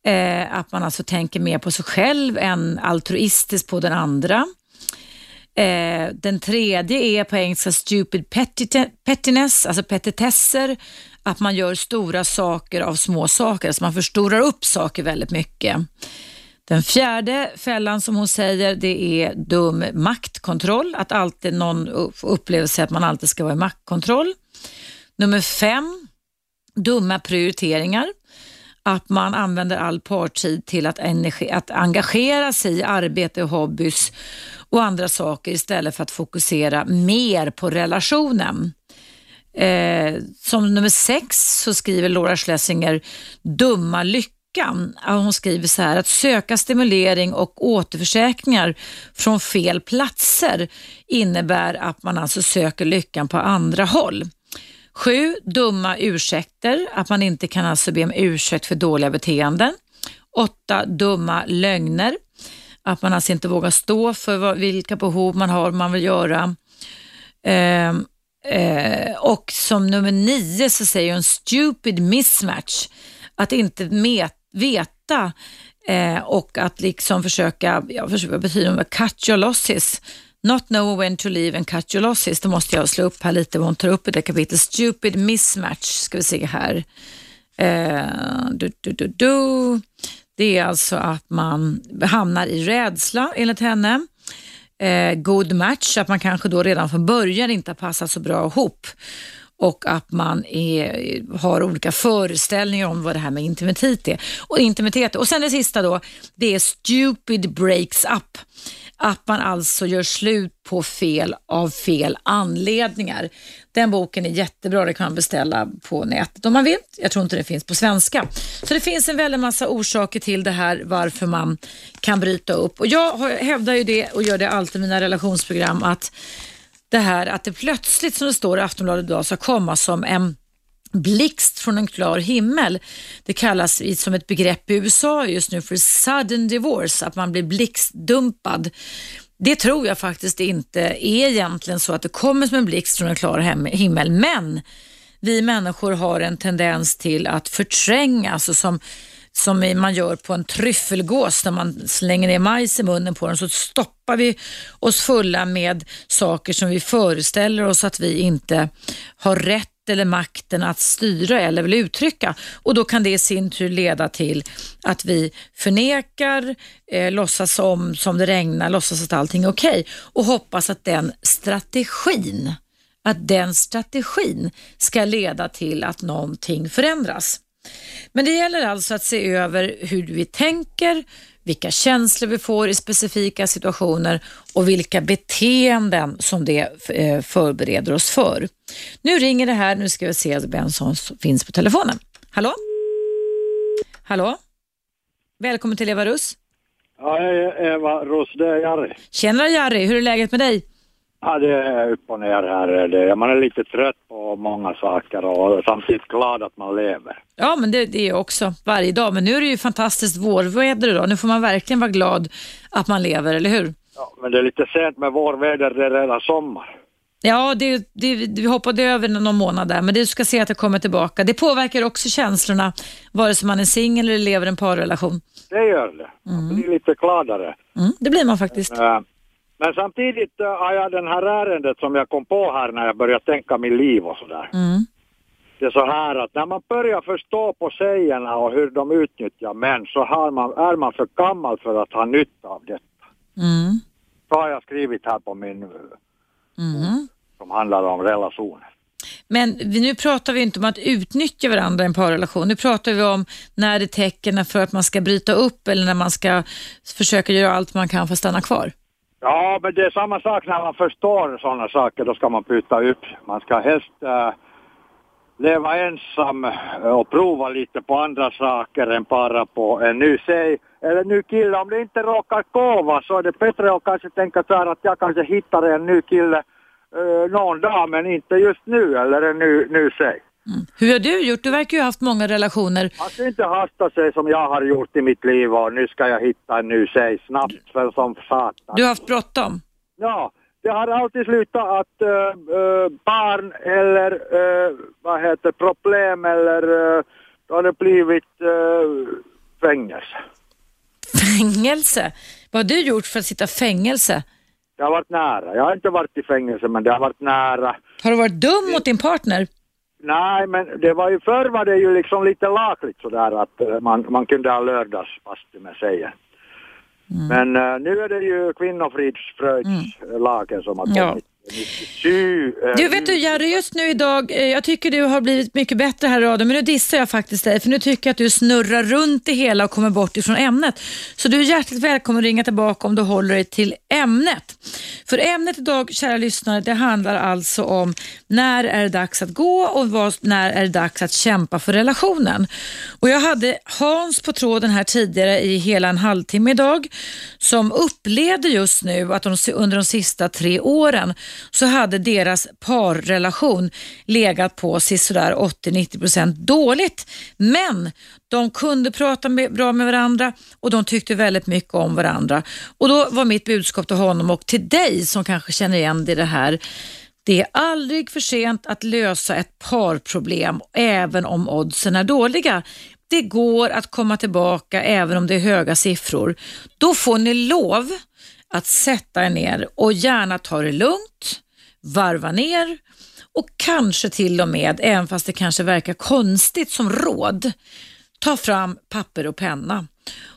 Eh, att man alltså tänker mer på sig själv än altruistiskt på den andra. Eh, den tredje är på engelska stupid pettite- pettiness, alltså petitesser. Att man gör stora saker av små saker, alltså man förstorar upp saker väldigt mycket. Den fjärde fällan som hon säger, det är dum maktkontroll. Att alltid någon upplever sig att man alltid ska vara i maktkontroll. Nummer fem, dumma prioriteringar. Att man använder all partid till att, energi, att engagera sig i arbete hobbys och andra saker istället för att fokusera mer på relationen. Eh, som nummer sex så skriver Laura Schlesinger dumma lyckan. Hon skriver så här att söka stimulering och återförsäkringar från fel platser innebär att man alltså söker lyckan på andra håll. Sju, dumma ursäkter, att man inte kan alltså be om ursäkt för dåliga beteenden. Åtta, dumma lögner, att man alltså inte vågar stå för vad, vilka behov man har, man vill göra. Ehm, eh, och som nummer nio så säger hon stupid mismatch, att inte met, veta eh, och att liksom försöka, ja, försöka vad betyder det, cut your losses. Not know when to leave and cut your losses. Då måste jag slå upp här lite vad hon tar upp i det kapitlet. Stupid mismatch ska vi se här. Eh, du, du, du, du. Det är alltså att man hamnar i rädsla enligt henne. Eh, good match, att man kanske då redan från början inte har passat så bra ihop och att man är, har olika föreställningar om vad det här med intimitet är. Och, intimitet. och sen det sista då, det är stupid breaks up. Att man alltså gör slut på fel av fel anledningar. Den boken är jättebra, det kan man beställa på nätet om man vill. Jag tror inte det finns på svenska. Så det finns en väldig massa orsaker till det här varför man kan bryta upp. Och jag hävdar ju det och gör det alltid i mina relationsprogram att det här att det plötsligt, som det står i Aftonbladet idag, ska komma som en blixt från en klar himmel. Det kallas som ett begrepp i USA just nu för sudden divorce, att man blir blixtdumpad. Det tror jag faktiskt inte är egentligen så att det kommer som en blixt från en klar himmel, men vi människor har en tendens till att förtränga, alltså som som man gör på en tryffelgås när man slänger ner majs i munnen på den så stoppar vi oss fulla med saker som vi föreställer oss att vi inte har rätt eller makten att styra eller vill uttrycka. Och Då kan det i sin tur leda till att vi förnekar, eh, låtsas som, som det regnar, låtsas att allting är okej och hoppas att den strategin att den strategin ska leda till att någonting förändras. Men det gäller alltså att se över hur vi tänker, vilka känslor vi får i specifika situationer och vilka beteenden som det eh, förbereder oss för. Nu ringer det här, nu ska vi se vem som finns på telefonen. Hallå? Hallå? Välkommen till Eva Russ. Ja, Eva Russ, det är Jari. Tjenare Jari, hur är läget med dig? Ja, det är upp och ner här. Man är lite trött på många saker och samtidigt glad att man lever. Ja, men det, det är jag också varje dag. Men nu är det ju fantastiskt vårväder idag. Nu får man verkligen vara glad att man lever, eller hur? Ja, men det är lite sent med vårväder, det är redan sommar. Ja, det, det, vi hoppade över någon månad där, men du ska se att det kommer tillbaka. Det påverkar också känslorna, vare sig man är singel eller lever i en parrelation. Det gör det. Man blir lite gladare. Mm, det blir man faktiskt. Eh, Men samtidigt eh, har jag den här ärendet som jag kom på här när jag började tänka mitt liv och sådär. Mm. Det är så här att när man börjar förstå på tjejerna och hur de utnyttjar män så har man, är man för gammal för att ha nytta av det. Mm. Så har jag skrivit här på min, Mm. som handlar om relationer. Men nu pratar vi inte om att utnyttja varandra i en parrelation. Nu pratar vi om när det är tecken för att man ska bryta upp eller när man ska försöka göra allt man kan för att stanna kvar. Ja, men det är samma sak när man förstår sådana saker, då ska man byta upp. Man ska helst äh, leva ensam eh, och prova lite på andra saker än bara på en ny tjej eller en ny kille. Om det inte råkar gå, så är det bättre att kanske tänka så här att jag kanske hittar en ny kille äh, någon dag men inte just nu eller en ny, ny tjej. Hur har du gjort? Du verkar ju ha haft många relationer. Att inte hasta sig som jag har gjort i mitt liv och nu ska jag hitta en ny tjej snabbt för som satan. Du har haft bråttom. Ja, det har alltid slutat att äh, äh, barn eller äh, vad heter problem eller äh, då har det blivit fängelse. Fängelse? Vad har du gjort för att sitta fängelse? Det har varit nära. Jag har inte varit i fängelse men det har varit nära. Har du varit dum mot din partner? Nej, men det var ju förr var det ju liksom lite lagligt sådär att äh, man, man kunde ha lördagsbastu med tjejer. Men äh, nu är det ju kvinnofridsfröjdslagen som har Ja. kommit. 97, äh, Du vet du Jerry, just nu idag, eh, jag tycker du har blivit mycket bättre här i radion, men nu dissar jag faktiskt dig, för nu tycker jag att du snurrar runt det hela och kommer bort ifrån ämnet. Så du är hjärtligt välkommen att ringa tillbaka om du håller dig till ämnet. För ämnet idag, kära lyssnare, det handlar alltså om när är det dags att gå och vad, när är det dags att kämpa för relationen. Och Jag hade Hans på tråden här tidigare i hela en halvtimme idag som upplevde just nu att de, under de sista tre åren så hade deras parrelation legat på sådär 80-90% dåligt. Men de kunde prata med, bra med varandra och de tyckte väldigt mycket om varandra. Och Då var mitt budskap till honom och till dig som kanske känner igen dig i det här. Det är aldrig för sent att lösa ett parproblem även om oddsen är dåliga. Det går att komma tillbaka även om det är höga siffror. Då får ni lov att sätta er ner och gärna ta det lugnt, varva ner och kanske till och med, även fast det kanske verkar konstigt som råd, ta fram papper och penna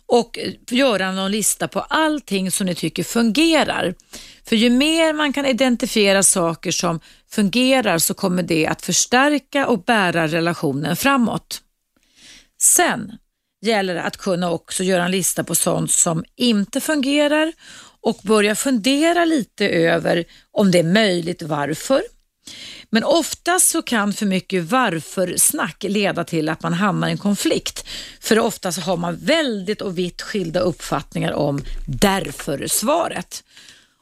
och eh, göra någon lista på allting som ni tycker fungerar. För ju mer man kan identifiera saker som fungerar så kommer det att förstärka och bära relationen framåt. Sen gäller det att kunna också göra en lista på sånt som inte fungerar och börja fundera lite över om det är möjligt varför. Men oftast så kan för mycket varför-snack leda till att man hamnar i en konflikt. För oftast har man väldigt och vitt skilda uppfattningar om därför-svaret.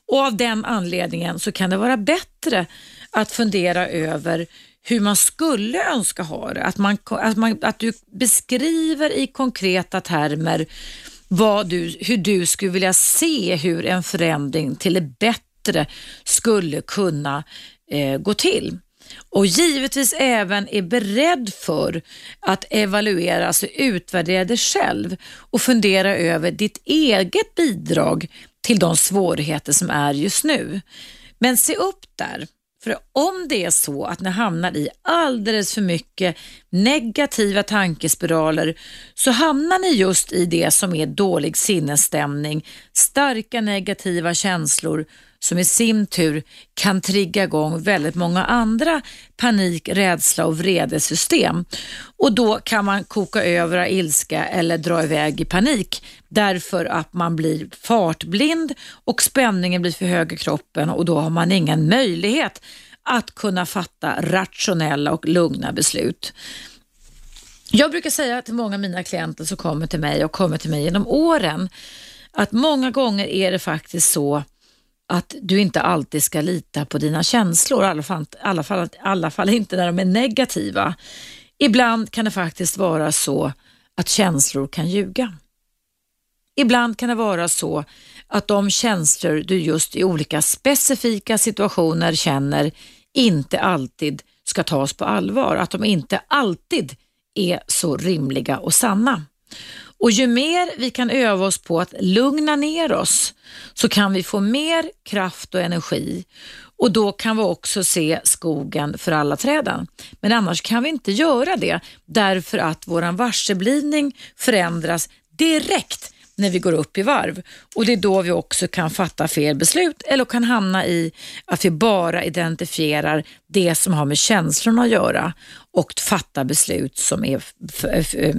Och av den anledningen så kan det vara bättre att fundera över hur man skulle önska ha det. Att, man, att, man, att du beskriver i konkreta termer vad du, hur du skulle vilja se hur en förändring till det bättre skulle kunna eh, gå till. Och givetvis även är beredd för att evaluera, alltså utvärdera dig själv och fundera över ditt eget bidrag till de svårigheter som är just nu. Men se upp där. För om det är så att ni hamnar i alldeles för mycket negativa tankespiraler så hamnar ni just i det som är dålig sinnesstämning, starka negativa känslor som i sin tur kan trigga igång väldigt många andra panik, rädsla och vredesystem. Och då kan man koka över av ilska eller dra iväg i panik därför att man blir fartblind och spänningen blir för hög i kroppen och då har man ingen möjlighet att kunna fatta rationella och lugna beslut. Jag brukar säga till många av mina klienter som kommer till mig och kommer till mig genom åren att många gånger är det faktiskt så att du inte alltid ska lita på dina känslor, i alla fall, alla fall, alla fall inte när de är negativa. Ibland kan det faktiskt vara så att känslor kan ljuga. Ibland kan det vara så att de känslor du just i olika specifika situationer känner inte alltid ska tas på allvar, att de inte alltid är så rimliga och sanna. Och ju mer vi kan öva oss på att lugna ner oss så kan vi få mer kraft och energi och då kan vi också se skogen för alla träden. Men annars kan vi inte göra det därför att våran varseblivning förändras direkt när vi går upp i varv och det är då vi också kan fatta fel beslut eller kan hamna i att vi bara identifierar det som har med känslorna att göra och fatta beslut som är eh,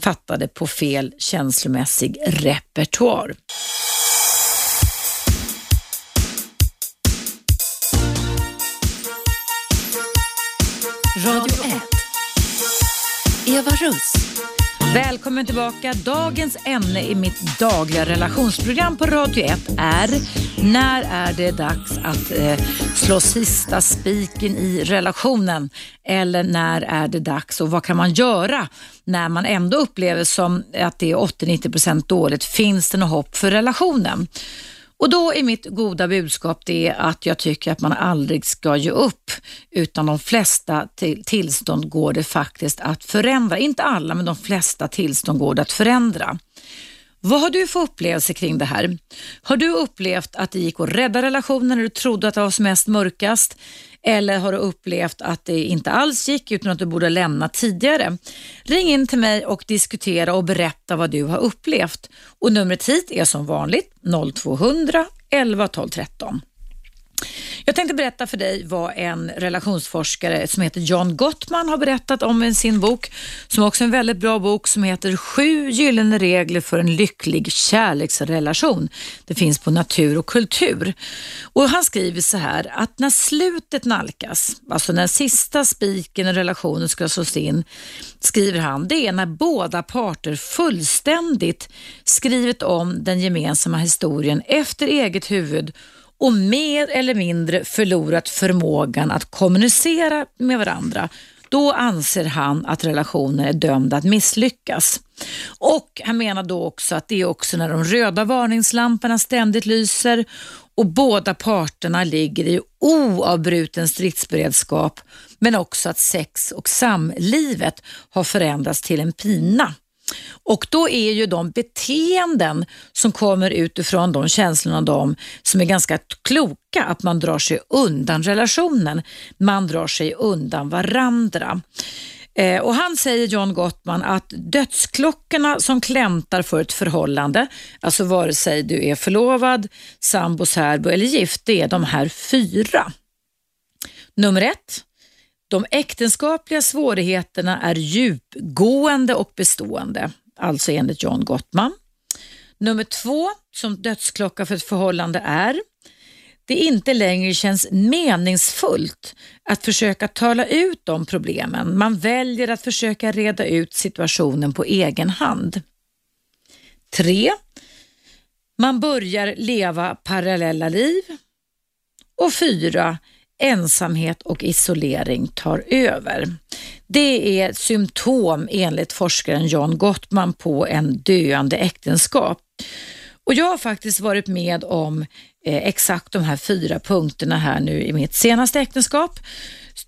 fattade på fel känslomässig repertoar. Radio 1. Eva Russ. Välkommen tillbaka. Dagens ämne i mitt dagliga relationsprogram på Radio 1 är När är det dags att eh, slå sista spiken i relationen? Eller när är det dags och vad kan man göra när man ändå upplever som att det är 80-90% dåligt? Finns det något hopp för relationen? Och då är mitt goda budskap det att jag tycker att man aldrig ska ge upp, utan de flesta tillstånd går det faktiskt att förändra. Inte alla, men de flesta tillstånd går det att förändra. Vad har du för upplevelse kring det här? Har du upplevt att det gick att rädda relationen när du trodde att det var som mest mörkast? Eller har du upplevt att det inte alls gick utan att du borde lämna tidigare? Ring in till mig och diskutera och berätta vad du har upplevt. Och numret hit är som vanligt 0200 11 12 13. Jag tänkte berätta för dig vad en relationsforskare som heter John Gottman har berättat om i sin bok, som också är en väldigt bra bok som heter Sju gyllene regler för en lycklig kärleksrelation. Det finns på Natur och kultur. Och Han skriver så här att när slutet nalkas, alltså när sista spiken i relationen ska slås in, skriver han, det är när båda parter fullständigt skrivit om den gemensamma historien efter eget huvud och mer eller mindre förlorat förmågan att kommunicera med varandra, då anser han att relationen är dömd att misslyckas. Och Han menar då också att det är också när de röda varningslamporna ständigt lyser och båda parterna ligger i oavbruten stridsberedskap men också att sex och samlivet har förändrats till en pina. Och då är ju de beteenden som kommer utifrån de känslorna de som är ganska kloka, att man drar sig undan relationen. Man drar sig undan varandra. Eh, och Han säger, John Gottman, att dödsklockorna som klämtar för ett förhållande, alltså vare sig du är förlovad, sambo, särbo eller gift, det är de här fyra. Nummer ett, de äktenskapliga svårigheterna är djupgående och bestående, alltså enligt John Gottman. Nummer två, som dödsklocka för ett förhållande är, det inte längre känns meningsfullt att försöka tala ut om problemen. Man väljer att försöka reda ut situationen på egen hand. Tre, man börjar leva parallella liv. Och fyra, ensamhet och isolering tar över. Det är ett symptom enligt forskaren John Gottman på en döende äktenskap. Och Jag har faktiskt varit med om eh, exakt de här fyra punkterna här nu i mitt senaste äktenskap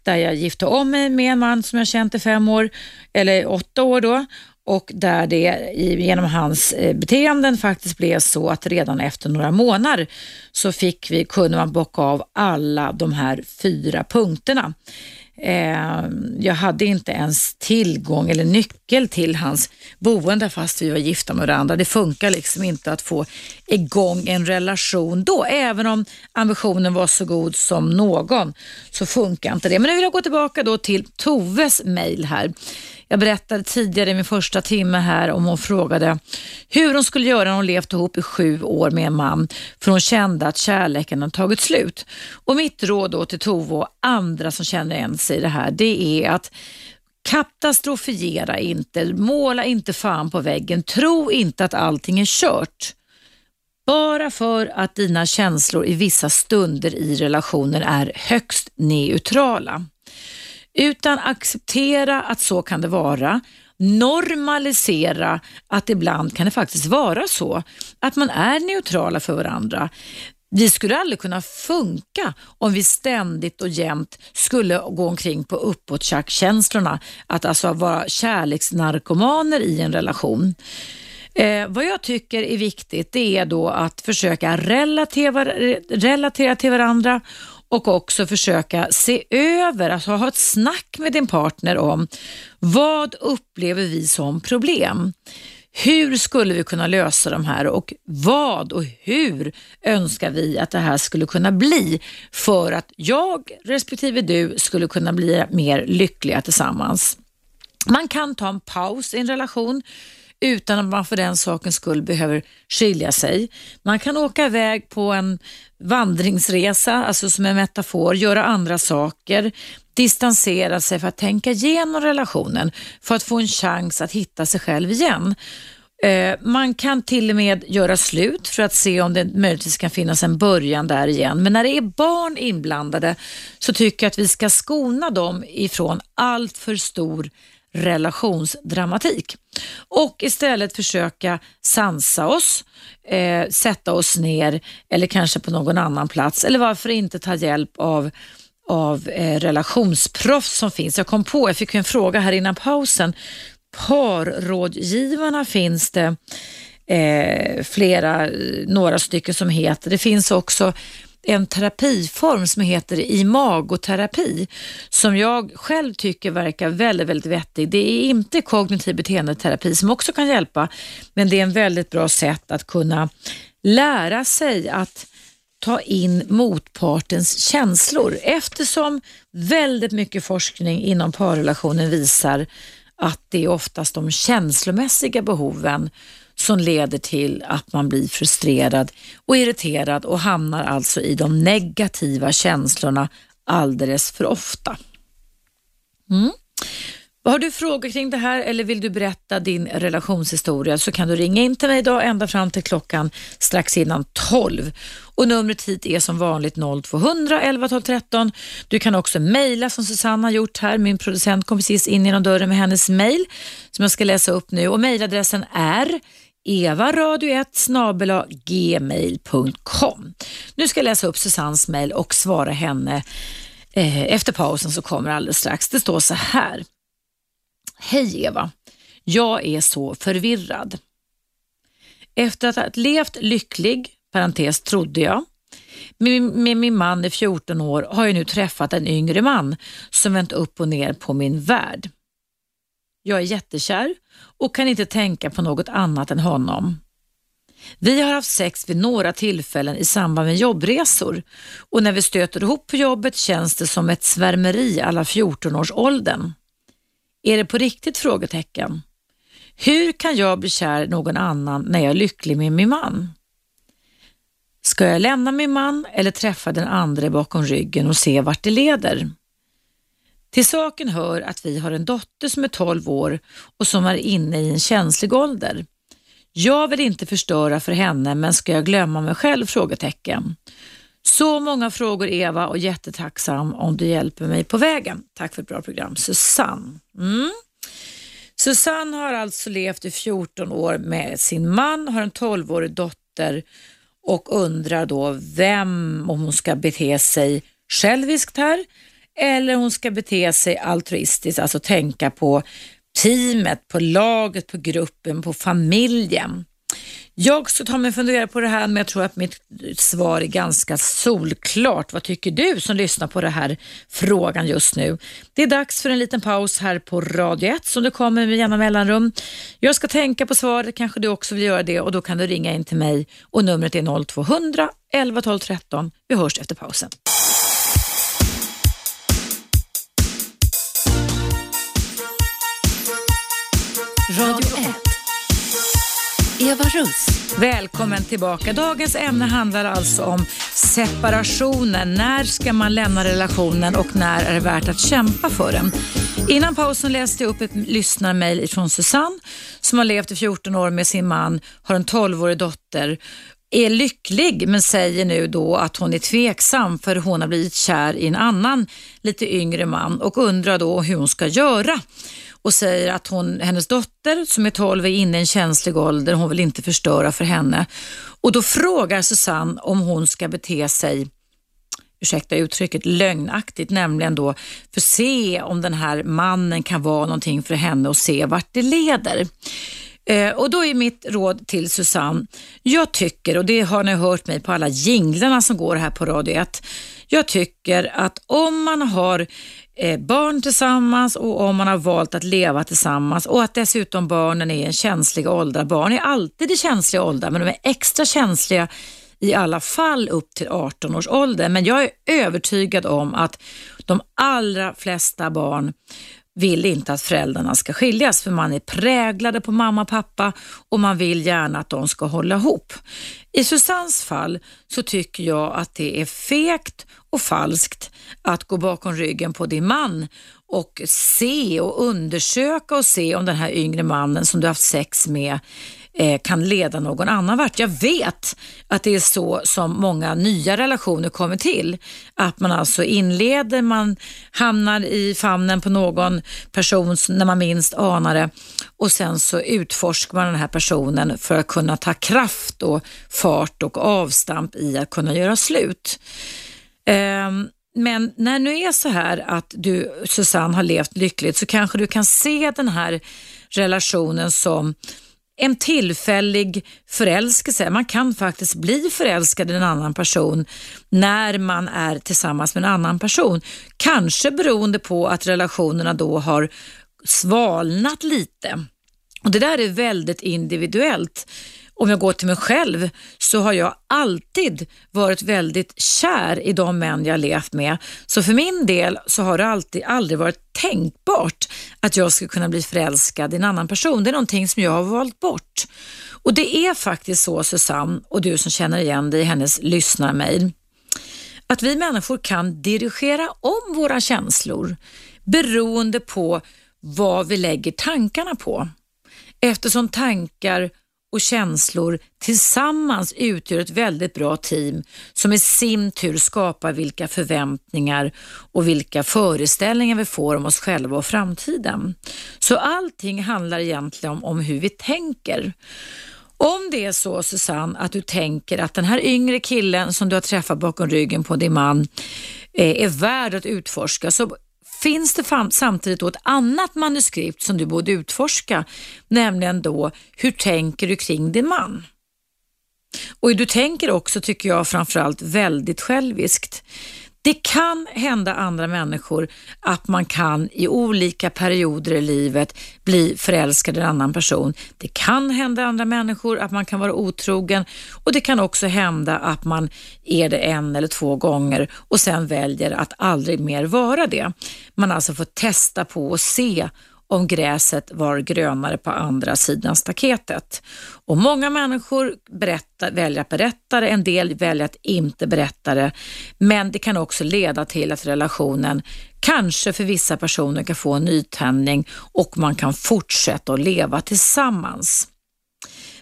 där jag gifte om mig med en man som jag känt i fem år, eller åtta år då och där det genom hans eh, beteenden faktiskt blev så att redan efter några månader så fick vi, kunde man bocka av alla de här fyra punkterna. Eh, jag hade inte ens tillgång eller nyckel till hans boende fast vi var gifta med varandra. Det funkar liksom inte att få igång en relation då. Även om ambitionen var så god som någon så funkar inte det. Men nu vill jag gå tillbaka då till Toves mail här. Jag berättade tidigare i min första timme här om hon frågade hur hon skulle göra när hon levt ihop i sju år med en man för hon kände att kärleken hade tagit slut. Och mitt råd då till Tove och andra som känner igen sig i det här det är att Katastrofiera inte, måla inte fan på väggen, tro inte att allting är kört. Bara för att dina känslor i vissa stunder i relationen är högst neutrala. Utan acceptera att så kan det vara. Normalisera att ibland kan det faktiskt vara så att man är neutrala för varandra. Vi skulle aldrig kunna funka om vi ständigt och jämt skulle gå omkring på uppåt-känslorna. Att alltså vara kärleksnarkomaner i en relation. Eh, vad jag tycker är viktigt det är då att försöka relatera, relatera till varandra och också försöka se över, alltså ha ett snack med din partner om vad upplever vi som problem? Hur skulle vi kunna lösa de här och vad och hur önskar vi att det här skulle kunna bli för att jag respektive du skulle kunna bli mer lyckliga tillsammans. Man kan ta en paus i en relation utan att man för den sakens skull behöver skilja sig. Man kan åka iväg på en vandringsresa, alltså som en metafor, göra andra saker, distansera sig för att tänka igenom relationen för att få en chans att hitta sig själv igen. Eh, man kan till och med göra slut för att se om det möjligtvis kan finnas en början där igen. Men när det är barn inblandade så tycker jag att vi ska skona dem ifrån allt för stor relationsdramatik och istället försöka sansa oss, eh, sätta oss ner eller kanske på någon annan plats eller varför inte ta hjälp av av eh, relationsproffs som finns. Jag kom på, jag fick en fråga här innan pausen. Parrådgivarna finns det eh, flera, eh, några stycken som heter. Det finns också en terapiform som heter imagoterapi som jag själv tycker verkar väldigt, väldigt vettig. Det är inte kognitiv beteendeterapi som också kan hjälpa, men det är en väldigt bra sätt att kunna lära sig att ta in motpartens känslor eftersom väldigt mycket forskning inom parrelationen visar att det är oftast de känslomässiga behoven som leder till att man blir frustrerad och irriterad och hamnar alltså i de negativa känslorna alldeles för ofta. Mm. Har du frågor kring det här eller vill du berätta din relationshistoria så kan du ringa in till mig idag ända fram till klockan strax innan 12. Och numret hit är som vanligt 0200 11 12 13. Du kan också mejla som Susanna har gjort här. Min producent kom precis in genom dörren med hennes mejl som jag ska läsa upp nu och mejladressen är evaradio1 gmail.com. Nu ska jag läsa upp Susannes mejl och svara henne eh, efter pausen som kommer alldeles strax. Det står så här. Hej Eva, jag är så förvirrad. Efter att ha levt lycklig, parentes trodde jag, med, med min man i 14 år har jag nu träffat en yngre man som vänt upp och ner på min värld. Jag är jättekär och kan inte tänka på något annat än honom. Vi har haft sex vid några tillfällen i samband med jobbresor och när vi stöter ihop på jobbet känns det som ett svärmeri alla 14-årsåldern. Är det på riktigt? frågetecken. Hur kan jag bli kär i någon annan när jag är lycklig med min man? Ska jag lämna min man eller träffa den andra bakom ryggen och se vart det leder? Till saken hör att vi har en dotter som är 12 år och som är inne i en känslig ålder. Jag vill inte förstöra för henne men ska jag glömma mig själv? frågetecken. Så många frågor Eva och jättetacksam om du hjälper mig på vägen. Tack för ett bra program. Susanne. Mm. Susanne har alltså levt i 14 år med sin man, har en 12-årig dotter och undrar då vem, om hon ska bete sig själviskt här eller hon ska bete sig altruistiskt, alltså tänka på teamet, på laget, på gruppen, på familjen. Jag ska ta mig och fundera på det här men jag tror att mitt svar är ganska solklart. Vad tycker du som lyssnar på den här frågan just nu? Det är dags för en liten paus här på Radio 1 som du kommer med jämna mellanrum. Jag ska tänka på svaret, kanske du också vill göra det och då kan du ringa in till mig och numret är 0200 11 12 13. Vi hörs efter pausen. Radio 1. Eva Russ. Välkommen tillbaka. Dagens ämne handlar alltså om separationen. När ska man lämna relationen och när är det värt att kämpa för den? Innan pausen läste jag upp ett lyssnarmail från Susanne som har levt i 14 år med sin man, har en 12-årig dotter är lycklig men säger nu då att hon är tveksam för hon har blivit kär i en annan lite yngre man och undrar då hur hon ska göra och säger att hon, hennes dotter som är 12 är inne i en känslig ålder, hon vill inte förstöra för henne. Och då frågar Susanne om hon ska bete sig ursäkta uttrycket, lögnaktigt, nämligen då för att se om den här mannen kan vara någonting för henne och se vart det leder. Eh, och då är mitt råd till Susanne, jag tycker, och det har ni hört mig på alla jinglarna som går här på Radio 1, jag tycker att om man har Eh, barn tillsammans och om man har valt att leva tillsammans och att dessutom barnen är i en känslig ålder. Barn är alltid i känsliga åldrar men de är extra känsliga i alla fall upp till 18 års ålder. Men jag är övertygad om att de allra flesta barn vill inte att föräldrarna ska skiljas för man är präglade på mamma och pappa och man vill gärna att de ska hålla ihop. I Susannes fall så tycker jag att det är fegt och falskt att gå bakom ryggen på din man och se och undersöka och se om den här yngre mannen som du haft sex med eh, kan leda någon annan vart. Jag vet att det är så som många nya relationer kommer till. Att man alltså inleder, man hamnar i famnen på någon person när man minst anar det och sen så utforskar man den här personen för att kunna ta kraft och fart och avstamp i att kunna göra slut. Um, men när nu är så här att du Susanne har levt lyckligt så kanske du kan se den här relationen som en tillfällig förälskelse. Man kan faktiskt bli förälskad i en annan person när man är tillsammans med en annan person. Kanske beroende på att relationerna då har svalnat lite. Och Det där är väldigt individuellt om jag går till mig själv så har jag alltid varit väldigt kär i de män jag levt med. Så för min del så har det alltid aldrig varit tänkbart att jag skulle kunna bli förälskad i en annan person. Det är någonting som jag har valt bort. Och det är faktiskt så Susanne och du som känner igen dig i hennes lyssnarmail att vi människor kan dirigera om våra känslor beroende på vad vi lägger tankarna på. Eftersom tankar och känslor tillsammans utgör ett väldigt bra team som i sin tur skapar vilka förväntningar och vilka föreställningar vi får om oss själva och framtiden. Så allting handlar egentligen om, om hur vi tänker. Om det är så Susanne att du tänker att den här yngre killen som du har träffat bakom ryggen på din man eh, är värd att utforska så finns det samtidigt då ett annat manuskript som du borde utforska, nämligen då hur tänker du kring din man? Och du tänker också, tycker jag, framförallt väldigt själviskt. Det kan hända andra människor att man kan i olika perioder i livet bli förälskad i en annan person. Det kan hända andra människor att man kan vara otrogen och det kan också hända att man är det en eller två gånger och sen väljer att aldrig mer vara det. Man alltså får testa på och se om gräset var grönare på andra sidan staketet. Och Många människor berättar, väljer att berätta det, en del väljer att inte berätta det. Men det kan också leda till att relationen kanske för vissa personer kan få en nytändning och man kan fortsätta att leva tillsammans.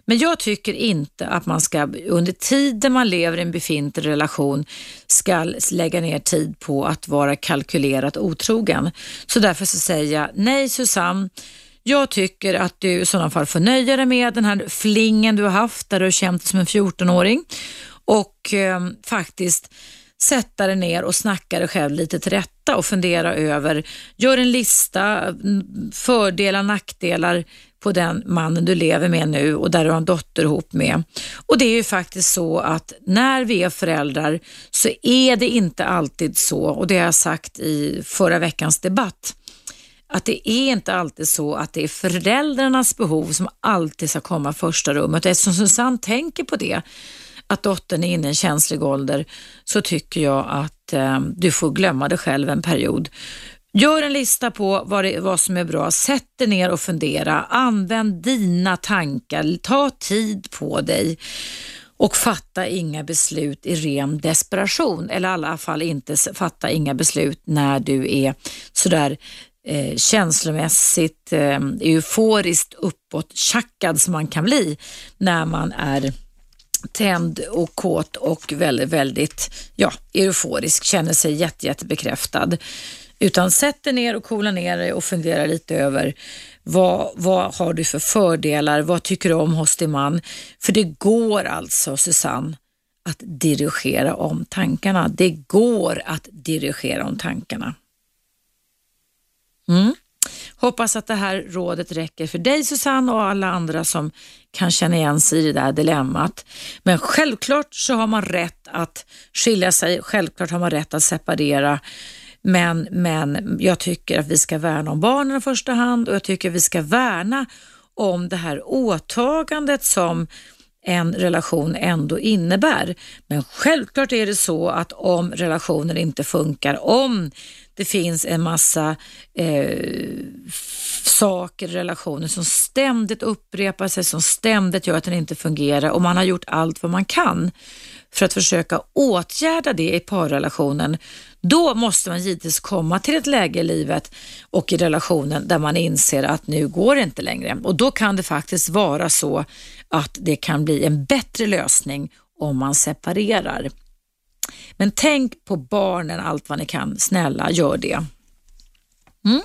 Men jag tycker inte att man ska under tiden man lever i en befintlig relation ska lägga ner tid på att vara kalkylerat otrogen. Så därför så säger jag nej Susanne, jag tycker att du i sådana fall får nöja dig med den här flingen du har haft där du har känt dig som en 14-åring och eh, faktiskt sätta dig ner och snacka dig själv lite till rätta och fundera över, gör en lista, mm, fördelar, nackdelar, på den mannen du lever med nu och där du har en dotter ihop med. Och det är ju faktiskt så att när vi är föräldrar så är det inte alltid så, och det har jag sagt i förra veckans debatt, att det är inte alltid så att det är föräldrarnas behov som alltid ska komma första rummet. Eftersom Susanne tänker på det, att dottern är inne i en känslig ålder, så tycker jag att eh, du får glömma dig själv en period. Gör en lista på vad, det, vad som är bra. Sätt dig ner och fundera. Använd dina tankar. Ta tid på dig och fatta inga beslut i ren desperation. Eller i alla fall inte fatta inga beslut när du är sådär eh, känslomässigt eh, euforiskt uppåttjackad som man kan bli när man är tänd och kåt och väldigt, väldigt ja, euforisk, känner sig jätte, jättebekräftad. Utan sätt dig ner och coola ner dig och fundera lite över vad, vad har du för fördelar? Vad tycker du om hos din man? För det går alltså, Susanne, att dirigera om tankarna. Det går att dirigera om tankarna. Mm. Hoppas att det här rådet räcker för dig Susanne och alla andra som kan känna igen sig i det där dilemmat. Men självklart så har man rätt att skilja sig, självklart har man rätt att separera. Men, men jag tycker att vi ska värna om barnen i första hand och jag tycker att vi ska värna om det här åtagandet som en relation ändå innebär. Men självklart är det så att om relationen inte funkar, om det finns en massa eh, saker i relationen som ständigt upprepar sig, som ständigt gör att den inte fungerar och man har gjort allt vad man kan för att försöka åtgärda det i parrelationen, då måste man givetvis komma till ett läge i livet och i relationen där man inser att nu går det inte längre. Och då kan det faktiskt vara så att det kan bli en bättre lösning om man separerar. Men tänk på barnen allt vad ni kan. Snälla, gör det. Mm.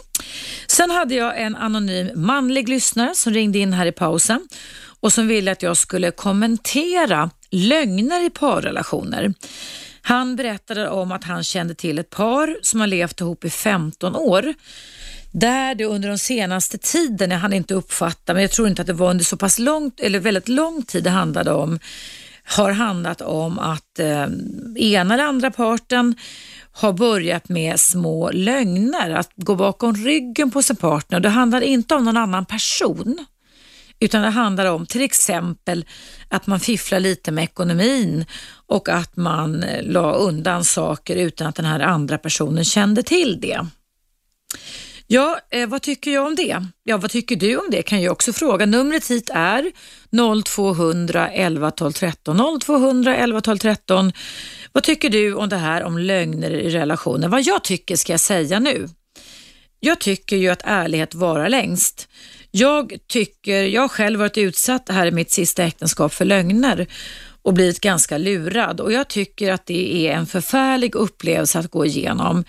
Sen hade jag en anonym manlig lyssnare som ringde in här i pausen och som ville att jag skulle kommentera lögner i parrelationer. Han berättade om att han kände till ett par som har levt ihop i 15 år där det under den senaste tiden, jag hann inte uppfatta, men jag tror inte att det var under så pass långt, eller väldigt lång tid det handlade om, har handlat om att eh, ena eller andra parten har börjat med små lögner, att gå bakom ryggen på sin partner. Det handlar inte om någon annan person, utan det handlar om till exempel att man fifflar lite med ekonomin och att man eh, la undan saker utan att den här andra personen kände till det. Ja, eh, vad tycker jag om det? Ja, vad tycker du om det kan jag också fråga. Numret hit är 0200 11 12 13. 0200 11 12 13. Vad tycker du om det här om lögner i relationer? Vad jag tycker ska jag säga nu. Jag tycker ju att ärlighet varar längst. Jag tycker, jag har själv varit utsatt här i mitt sista äktenskap för lögner och blivit ganska lurad och jag tycker att det är en förfärlig upplevelse att gå igenom.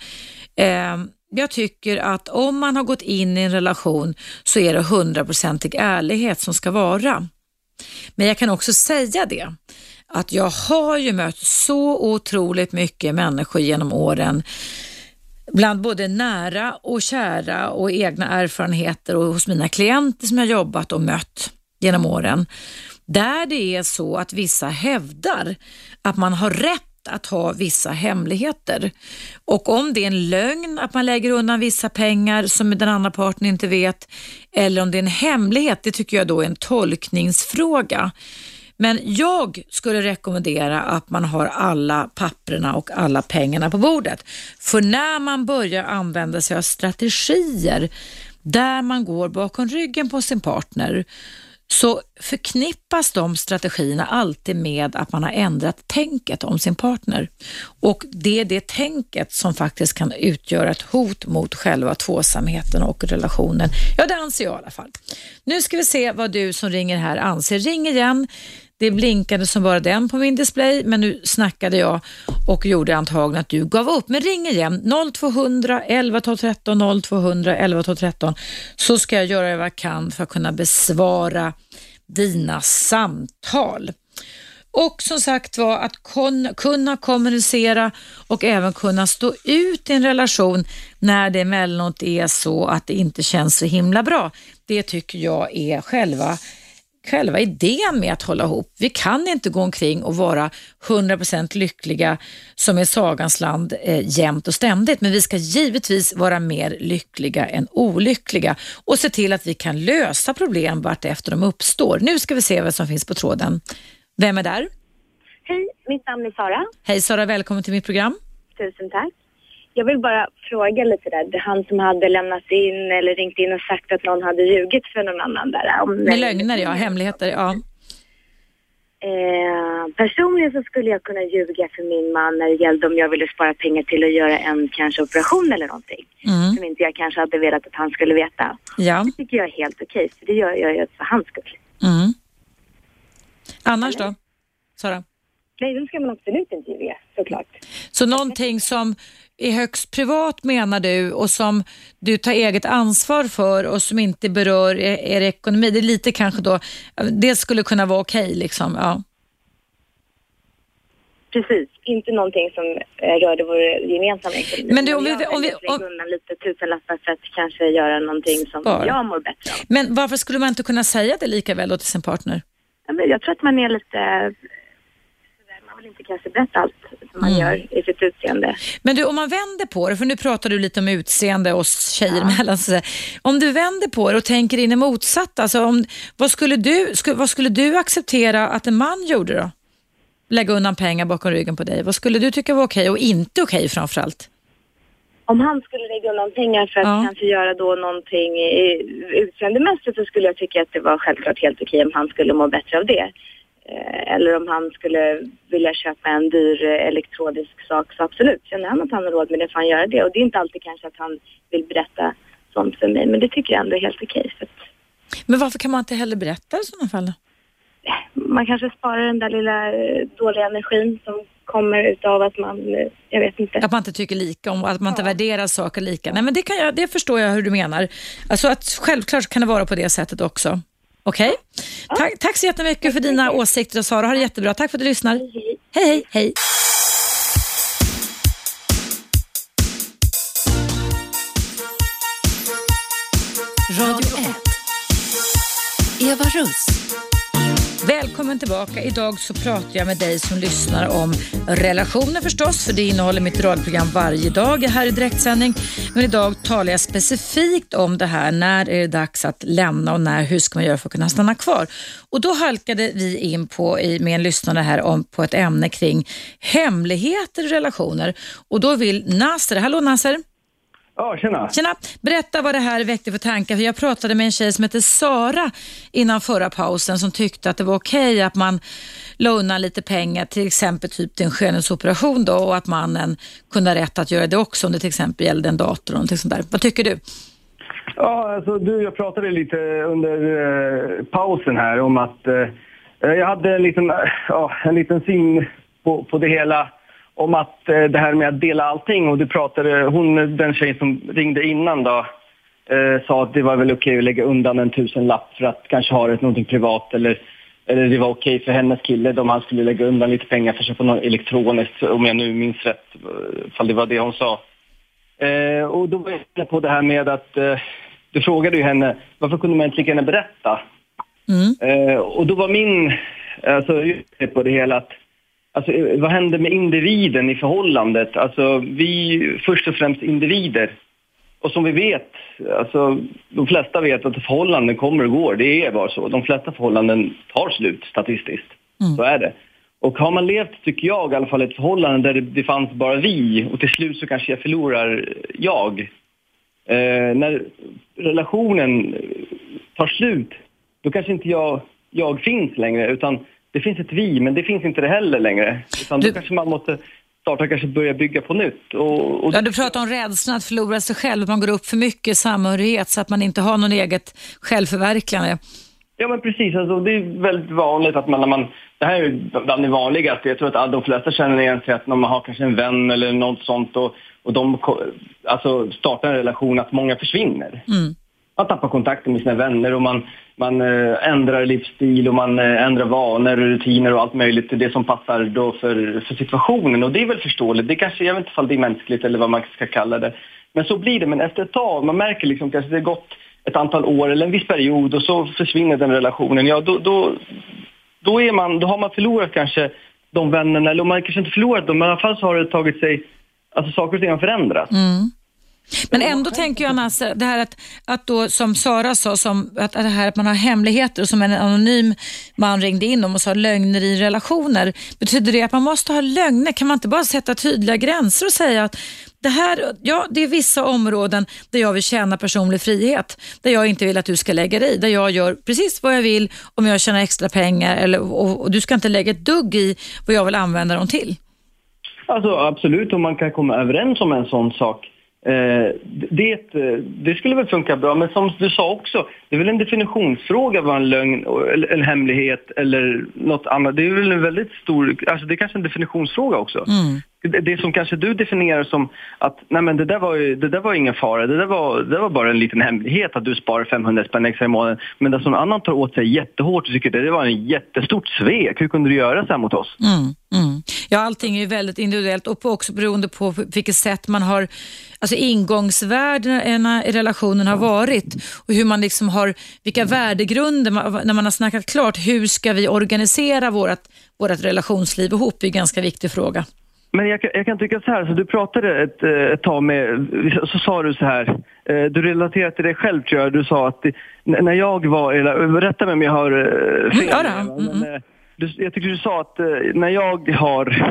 Eh, jag tycker att om man har gått in i en relation så är det hundraprocentig ärlighet som ska vara. Men jag kan också säga det att jag har ju mött så otroligt mycket människor genom åren bland både nära och kära och egna erfarenheter och hos mina klienter som jag jobbat och mött genom åren. Där det är så att vissa hävdar att man har rätt att ha vissa hemligheter. Och om det är en lögn att man lägger undan vissa pengar som den andra parten inte vet, eller om det är en hemlighet, det tycker jag då är en tolkningsfråga. Men jag skulle rekommendera att man har alla papperna och alla pengarna på bordet. För när man börjar använda sig av strategier där man går bakom ryggen på sin partner så förknippas de strategierna alltid med att man har ändrat tänket om sin partner. Och det är det tänket som faktiskt kan utgöra ett hot mot själva tvåsamheten och relationen. Ja, det anser jag i alla fall. Nu ska vi se vad du som ringer här anser. Ring igen. Det blinkade som bara den på min display, men nu snackade jag och gjorde antagligen att du gav upp. Men ring igen, 0200 11 12 13, 0200 11 12 13, så ska jag göra vad jag kan för att kunna besvara dina samtal. Och som sagt var att kunna kommunicera och även kunna stå ut i en relation när det emellanåt är så att det inte känns så himla bra. Det tycker jag är själva själva idén med att hålla ihop. Vi kan inte gå omkring och vara 100% lyckliga som i sagans land eh, jämt och ständigt, men vi ska givetvis vara mer lyckliga än olyckliga och se till att vi kan lösa problem vart efter de uppstår. Nu ska vi se vad som finns på tråden. Vem är där? Hej, mitt namn är Sara. Hej Sara, välkommen till mitt program. Tusen tack. Jag vill bara fråga lite där, han som hade lämnat in eller ringt in och sagt att någon hade ljugit för någon annan där. Om Med lögner ja, hemligheter ja. Eh, personligen så skulle jag kunna ljuga för min man när det gällde om jag ville spara pengar till att göra en kanske operation eller någonting. Mm. Som inte jag kanske hade velat att han skulle veta. Ja. Det tycker jag är helt okej, för det gör jag ju för hans skull. Mm. Annars då? Sara? Nej, då ska man absolut inte ljuga, såklart. Så någonting som är högst privat menar du och som du tar eget ansvar för och som inte berör er, er ekonomi. Det är lite kanske då, det skulle kunna vara okej liksom. Ja. Precis, inte någonting som eh, rörde vår gemensamma ekonomi. Men du, om vi- om vi- om- undan lite tusenlappar för att kanske göra någonting som Spara. jag mår bättre av. Men varför skulle man inte kunna säga det lika väl då till sin partner? Jag tror att man är lite... vill inte kanske berätta allt som man Mm. gör i sitt utseende. Men du, om man vänder på det, för nu pratar du lite om utseende oss tjejer emellan. Så att säga. om du vänder på det och tänker in i motsatt, alltså om, vad, skulle du, sku, vad skulle du acceptera att en man gjorde då? Lägga undan pengar bakom ryggen på dig. Vad skulle du tycka var okej och inte okej framförallt? Om han skulle lägga undan pengar för att Ja. kanske göra då någonting utseendemässigt så skulle jag tycka att det var självklart helt okej om han skulle må bättre av det. Eh, Eller om han skulle vilja köpa en dyr eh, elektronisk sak så absolut, känner han att han har råd med det får han göra det. Och det är inte alltid kanske att han vill berätta sånt för mig men det tycker jag ändå är helt okej. Att Men varför kan man inte heller berätta i sådana fall? då? man kanske sparar den där lilla eh, dåliga energin som kommer utav att man, eh, jag vet inte. Att man inte tycker lika om, att man inte värderar saker lika. Nej, men det, kan jag, det förstår jag hur du menar. Alltså att självklart kan det vara på det sättet också. Okej? Tack, tack så jättemycket för dina åsikter och Sara. Ha det jättebra. Tack för att du lyssnar. Hej. Hej, hej, hej. Radio 1. Eva Russ. Välkommen tillbaka. Idag så pratar jag med dig som lyssnar om relationer förstås, för det innehåller mitt radioprogram varje dag här i direktsändning. Men idag talar jag specifikt om det här, när är det dags att lämna och när, hur ska man göra för att kunna stanna kvar? Och då halkade vi in på, med en lyssnare här om, på ett ämne kring hemligheter i relationer. Och då vill Nasser, hallå Nasser? Ja, tjena. Tjena! Berätta vad det här väckte för tankar. För jag pratade med en tjej som heter Sara innan förra pausen som tyckte att det var okej att man la undan lite pengar, till exempel typ till en skönhetsoperation då och att mannen kunde ha rätt att göra det också om det till exempel gällde en dator och någonting sånt där. Vad tycker du? Ja, alltså du, jag pratade lite under eh, pausen här om att eh, jag hade en liten, eh, ja, en liten syn på, på det hela om att eh, det här med att dela allting och du pratade, hon, den tjejen som ringde innan då, eh, sa att det var väl okej att lägga undan en tusenlapp för att kanske ha det någonting privat eller, eller det var okej för hennes kille om han skulle lägga undan lite pengar för att köpa något elektroniskt om jag nu minns rätt, eh, ifall det var det hon sa. Eh, och då var jag inne på det här med att eh, du frågade ju henne varför kunde man inte lika gärna berätta? Mm. Eh, och då var min, alltså på det hela att Alltså, eh, vad händer med individen i förhållandet? Alltså, vi är först och främst individer. Och som vi vet, alltså, de flesta vet att förhållanden kommer och går. Det är bara så. De flesta förhållanden tar slut statistiskt. Så är det. Och har man levt, tycker jag, i alla fall ett förhållande där det, det fanns bara vi och till slut så kanske jag förlorar jag. Eh, när relationen tar slut, då kanske inte jag, jag finns längre utan det finns ett vi, men det finns inte det heller längre. Utan Du- då kanske man måste starta, kanske börja bygga på nytt. Och, och Ja, du pratar om rädslan att förlora sig själv, att man går upp för mycket samhörighet så att man inte har någon eget självförverkligande. Ja men precis, alltså, det är väldigt vanligt att man, när man, det här är bland det vanligaste, jag tror att de flesta känner igen sig att när man har kanske en vän eller något sånt och, och de alltså, startar en relation, att många försvinner. Mm. Man tappar kontakten med sina vänner och man, man eh, ändrar livsstil och man eh, ändrar vanor och rutiner och allt möjligt till det som passar då för, för situationen och det är väl förståeligt. Det kanske, jag vet inte om det är mänskligt eller vad man ska kalla det. Men så blir det, men efter ett tag, man märker liksom kanske det har gått ett antal år eller en viss period och så försvinner den relationen. Ja, då, då, då, är man, då har man förlorat kanske de vännerna, eller man kanske inte förlorat dem, men i alla fall så har det tagit sig, alltså saker och ting har förändrats. Mm. Men ändå tänker jag Nasser, det här att, att då som Sara sa, som, att, att det här att man har hemligheter och som en anonym man ringde in om och sa lögner i relationer. Betyder det att man måste ha lögner? Kan man inte bara sätta tydliga gränser och säga att det här, ja, det är vissa områden där jag vill känna personlig frihet, där jag inte vill att du ska lägga dig i, där jag gör precis vad jag vill om jag tjänar extra pengar eller, och, och du ska inte lägga ett dugg i vad jag vill använda dem till. Alltså absolut, om man kan komma överens om en sån sak. Eh, det, det skulle väl funka bra, men som du sa också, det är väl en definitionsfråga vad en lögn, eller en hemlighet eller något annat. Det är väl en väldigt stor, alltså det är kanske en definitionsfråga också. Mm. Det, som kanske du definierar som att nej men det där var ju, det där var ingen fara, det där var, det var bara en liten hemlighet att du sparar 500 spänn extra i månaden. Men det som någon annan tar åt sig jättehårt och tycker det, det var en jättestort svek. Hur kunde du göra så här mot oss? Mm, mm. Ja, allting är ju väldigt individuellt och också beroende på vilket sätt man har, alltså ingångsvärdena i relationen har varit och hur man liksom har, vilka värdegrunder, man, när man har snackat klart, hur ska vi organisera vårt, relationsliv ihop, Det är en ganska viktig fråga. Men jag, jag, kan tycka så här, så du pratade ett, ett tag med, så sa du så här, eh, du relaterar till dig själv tror jag, du sa att när jag var, rätta mig om jag har eh, fel. Ja. Mm. Men, du, jag tycker du sa att när jag har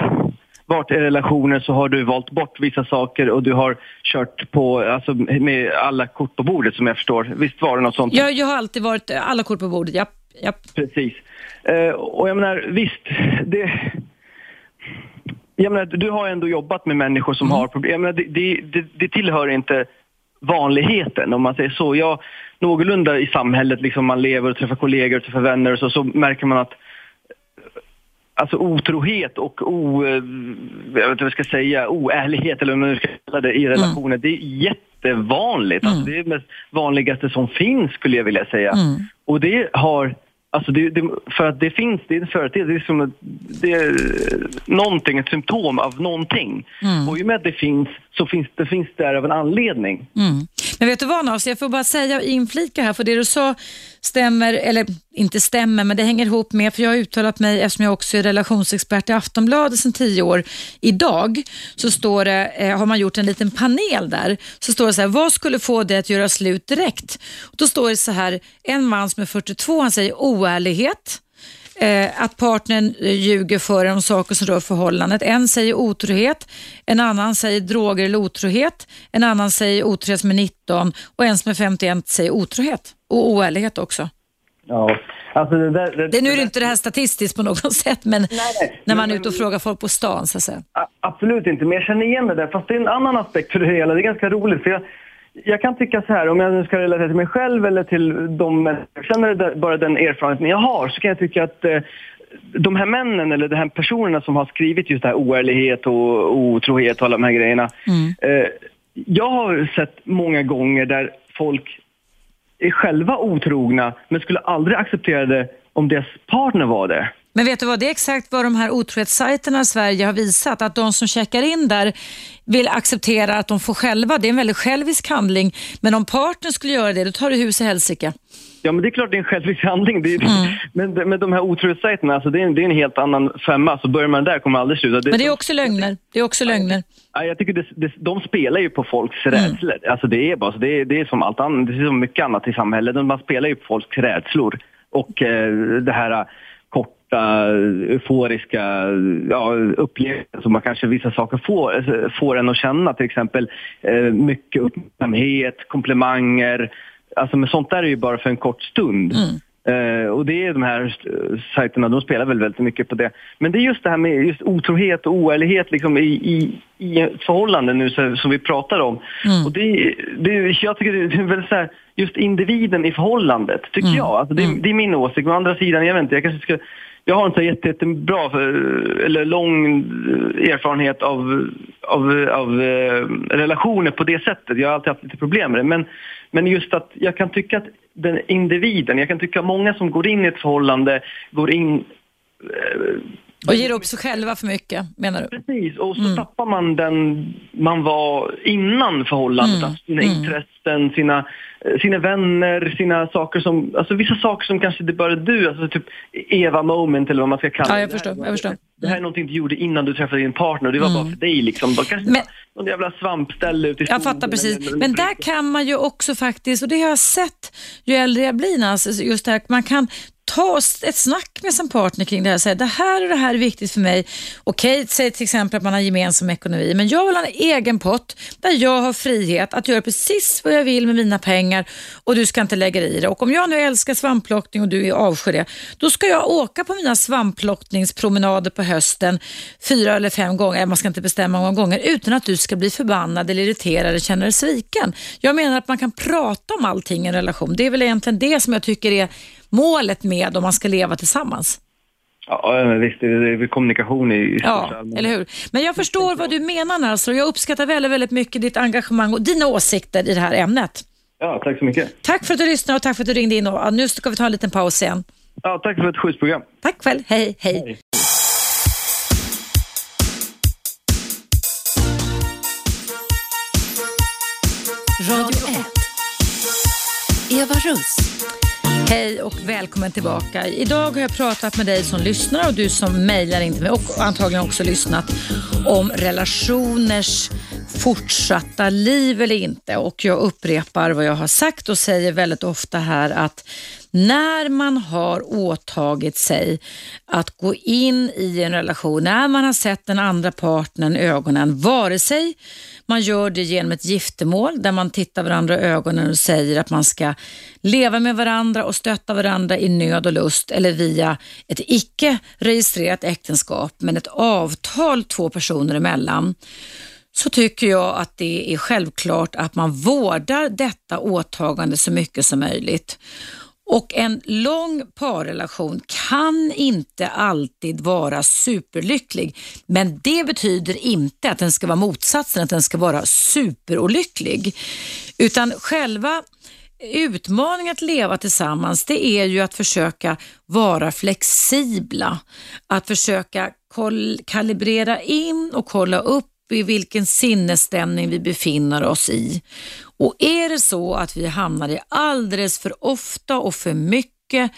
varit i relationer så har du valt bort vissa saker och du har kört på, alltså med alla kort på bordet som jag förstår. Visst var det något sånt? Jag, jag har alltid varit alla kort på bordet, japp. Precis. Eh, och jag menar, visst, det jag menar, du har ändå jobbat med människor som mm. har problem. Menar, det, det, det, det, tillhör inte vanligheten om man säger så. Jag, någorlunda i samhället, liksom man lever och träffar kollegor och träffar vänner och så, så märker man att alltså otrohet och o, jag vet inte vad jag ska säga, oärlighet eller vad man ska kalla det i relationer, mm. det är jättevanligt. Alltså, mm. Alltså, det är det mest vanligaste som finns skulle jag vilja säga. Mm. Och det har Alltså det, det, för att det finns, det är en företeelse, det är som det är någonting, ett symptom av någonting. Mm. Och i och med att det finns, så finns det finns där av en anledning. Mm. Men vet du vad Nas, jag får bara säga och inflika här, för det du sa stämmer, eller inte stämmer, men det hänger ihop med, för jag har uttalat mig eftersom jag också är relationsexpert i Aftonbladet sedan tio år. Idag så står det, eh, har man gjort en liten panel där, så står det så här, vad skulle få dig att göra slut direkt? Och då står det så här, en man som är 42, han säger oärlighet, eh, att partnern eh, ljuger för en om saker som rör förhållandet. En säger otrohet, en annan säger droger eller otrohet, en annan säger otrohet som är 19 och en som är 51 säger otrohet och oärlighet också. Ja, alltså det, där, det, det nu är det inte det här statistiskt på något <laughs> sätt, men nej, nej. när man är ute och frågar folk på stan så att säga. Absolut inte, men jag känner igen det där. Fast det är en annan aspekt för det hela. Det är ganska roligt. För jag, jag kan tycka så här, om jag nu ska relatera till mig själv eller till de jag känner bara den erfarenheten jag har, så kan jag tycka att eh, de här männen eller de här personerna som har skrivit just det här oärlighet och otrohet och alla de här grejerna. Mm. Eh, jag har sett många gånger där folk är själva otrogna men skulle aldrig acceptera det om deras partner var det. Men vet du vad, det är exakt vad de här otrohetssajterna i Sverige har visat. Att de som checkar in där vill acceptera att de får själva. Det är en väldigt självisk handling. Men om partnern skulle göra det, då tar det hus i helsike. Ja, men det är klart det är en självisk handling. Det är, mm. <laughs> men, men de här otrohetssajterna, alltså det, är, det är en helt annan femma. Så börjar man där kommer man aldrig sluta. Det men det är också lögner. Det är också lögner. Ja, jag tycker det, det, de spelar ju på folks mm. rädslor. Alltså det är bara så. Det är, det är som allt annat. Det är som mycket annat i samhället. Man spelar ju på folks rädslor. Och eh, det här korta, euforiska ja, upplevelser som man kanske vissa saker får, får en att känna. Till exempel eh, mycket uppmärksamhet, komplimanger. Alltså, men sånt där är ju bara för en kort stund. Mm. Uh, och det är de här sajterna, de spelar väl väldigt mycket på det. Men det är just det här med just otrohet och oärlighet liksom i, i, i ett förhållande nu så, som vi pratar om. Mm. Och det, det, jag tycker det är väldigt så här, just individen i förhållandet, tycker mm. jag. Alltså det, mm. det, är min åsikt. Å andra sidan, jag vet inte, jag kanske ska jag har inte jätte, jättebra eller lång eh, erfarenhet av, av, av eh, relationer på det sättet. Jag har alltid haft lite problem med det. Men, men just att jag kan tycka att den individen, jag kan tycka att många som går in i ett förhållande går in eh, och ger upp sig själva för mycket, menar du? Precis, och så Mm. tappar man den man var innan förhållandet. Mm, Alltså sina mm. intressen, sina, eh, sina vänner, sina saker som... Alltså vissa saker som kanske det bara du, alltså typ Eva-moment eller vad man ska kalla Ja, det. jag Det förstår, jag förstår. Det här är någonting du gjorde innan du träffade din partner och det var Mm. bara för dig liksom. Bara, kanske Men- någon jävla svampställe ute i Jag skogen fattar precis. eller- Men där kan man ju också faktiskt, och det har jag sett ju äldre jag blir, Nans, just det här, man kan ta ett snack med sin partner kring det här och säga det här och det här är viktigt för mig. Okej, säg till exempel att man har gemensam ekonomi, men jag vill ha en egen pott där jag har frihet att göra precis vad jag vill med mina pengar och du ska inte lägga dig i det. Och om jag nu älskar svampplockning och du avskyr det, då ska jag åka på mina svampplockningspromenader på hösten fyra eller fem gånger, man ska inte bestämma många gånger, utan att du ska bli förbannad eller irriterad eller känna dig sviken. Jag menar att man kan prata om allting i en relation. Det är väl egentligen det som jag tycker är målet med om man ska leva tillsammans. Ja, men visst. Är, är kommunikation i, i största Ja, eller hur? Men jag förstår vad du menar och jag uppskattar väldigt, väldigt mycket ditt engagemang och dina åsikter i det här ämnet. Ja, tack så mycket. Tack för att du lyssnade och tack för att du ringde in. Och, ja, nu ska vi ta en liten paus igen. Ja, tack för ett schysst program. Tack själv. Hej, hej. Hej. Radio 1. Eva Russ. Hej och välkommen tillbaka. Idag har jag pratat med dig som lyssnar och du som mejlar in till mig och antagligen också lyssnat om relationers fortsatta liv eller inte. Och jag upprepar vad jag har sagt och säger väldigt ofta här att när man har åtagit sig att gå in i en relation, när man har sett den andra partnern i ögonen, vare sig man gör det genom ett giftermål där man tittar varandra i ögonen och säger att man ska leva med varandra och stötta varandra i nöd och lust eller via ett icke registrerat äktenskap men ett avtal två personer emellan så tycker jag att det är självklart att man vårdar detta åtagande så mycket som möjligt. Och en lång parrelation kan inte alltid vara superlycklig. Men det betyder inte att den ska vara motsatsen, att den ska vara superolycklig. Utan själva utmaningen att leva tillsammans det är ju att försöka vara flexibla. Att försöka kalibrera in och kolla upp i vilken sinnesstämning vi befinner oss i. Och är det så att vi hamnar i alldeles för ofta och för mycket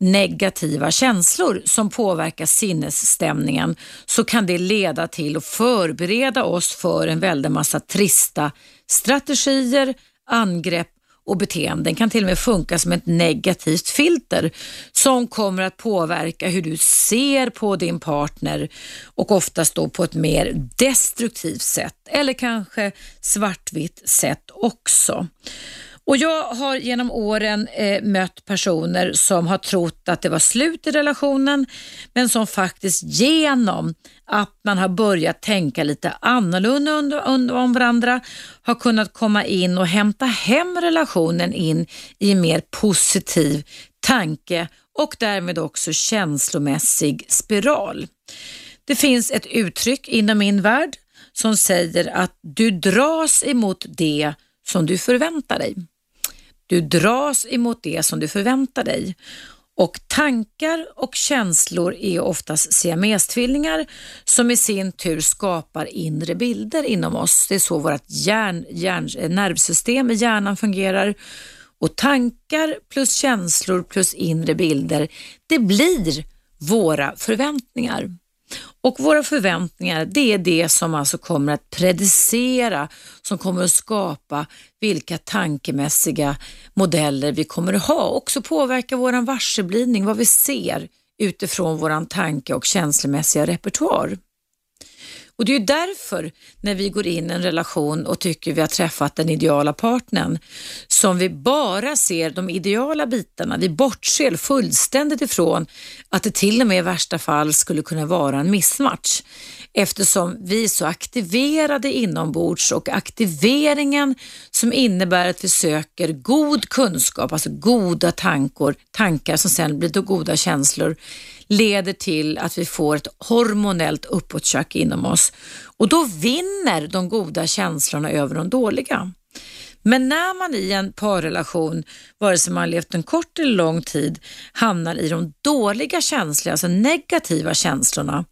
negativa känslor som påverkar sinnesstämningen så kan det leda till att förbereda oss för en väldig massa trista strategier, angrepp och beteenden kan till och med funka som ett negativt filter som kommer att påverka hur du ser på din partner och oftast då på ett mer destruktivt sätt eller kanske svartvitt sätt också. Och Jag har genom åren eh, mött personer som har trott att det var slut i relationen men som faktiskt genom att man har börjat tänka lite annorlunda under, under, om varandra har kunnat komma in och hämta hem relationen in i en mer positiv tanke och därmed också känslomässig spiral. Det finns ett uttryck inom min värld som säger att du dras emot det som du förväntar dig. Du dras emot det som du förväntar dig. Och tankar och känslor är oftast siamestvillingar som i sin tur skapar inre bilder inom oss. Det är så vårt hjärn, hjärn, nervsystem i hjärnan fungerar. Och tankar plus känslor plus inre bilder, det blir våra förväntningar. Och våra förväntningar, det är det som alltså kommer att predicera, som kommer att skapa vilka tankemässiga modeller vi kommer att ha. Också påverka vår varseblivning, vad vi ser utifrån vår tanke och känslomässiga repertoar. Och Det är ju därför när vi går in i en relation och tycker vi har träffat den ideala partnern som vi bara ser de ideala bitarna. Vi bortser fullständigt ifrån att det till och med i värsta fall skulle kunna vara en missmatch eftersom vi är så aktiverade inombords och aktiveringen som innebär att vi söker god kunskap, alltså goda tankar, tankar som sen blir då goda känslor leder till att vi får ett hormonellt uppåttjack inom oss och då vinner de goda känslorna över de dåliga. Men när man i en parrelation, vare sig man levt en kort eller lång tid, hamnar i de dåliga känslorna, alltså negativa känslorna,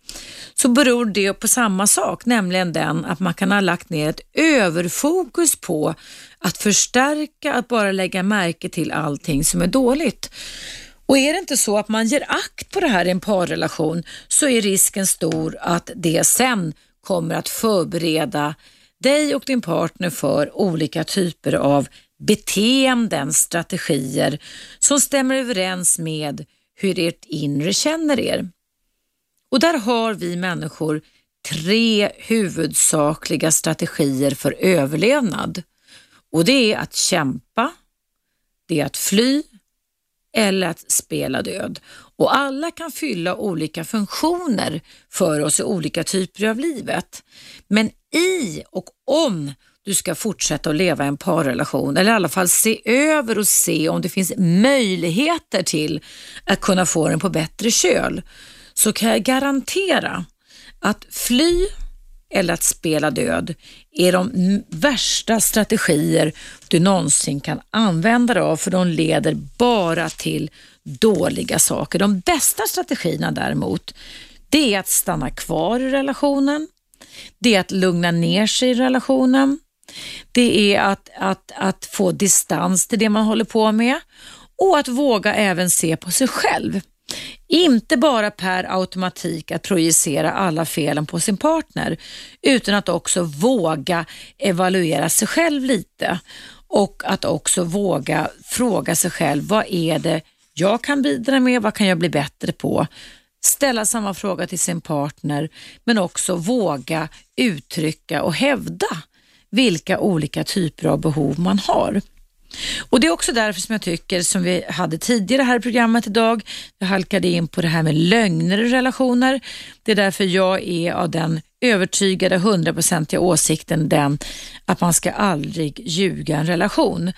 så beror det på samma sak, nämligen den att man kan ha lagt ner ett överfokus på att förstärka, att bara lägga märke till allting som är dåligt. Och är det inte så att man ger akt på det här i en parrelation så är risken stor att det sen kommer att förbereda dig och din partner för olika typer av beteenden, strategier som stämmer överens med hur ert inre känner er. Och där har vi människor tre huvudsakliga strategier för överlevnad. Och det är att kämpa, det är att fly eller att spela död. Och alla kan fylla olika funktioner för oss i olika typer av livet. Men i och om du ska fortsätta att leva i en parrelation eller i alla fall se över och se om det finns möjligheter till att kunna få den på bättre köl så kan jag garantera att fly eller att spela död är de värsta strategier du någonsin kan använda dig av för de leder bara till dåliga saker. De bästa strategierna däremot, det är att stanna kvar i relationen, det är att lugna ner sig i relationen, det är att, att, att få distans till det man håller på med och att våga även se på sig själv. Inte bara per automatik att projicera alla felen på sin partner, utan att också våga evaluera sig själv lite och att också våga fråga sig själv, vad är det jag kan bidra med, vad kan jag bli bättre på? Ställa samma fråga till sin partner, men också våga uttrycka och hävda vilka olika typer av behov man har. Och Det är också därför som jag tycker, som vi hade tidigare här i programmet idag, vi halkade in på det här med lögner i relationer. Det är därför jag är av den övertygade hundraprocentiga åsikten den att man ska aldrig ljuga en relation.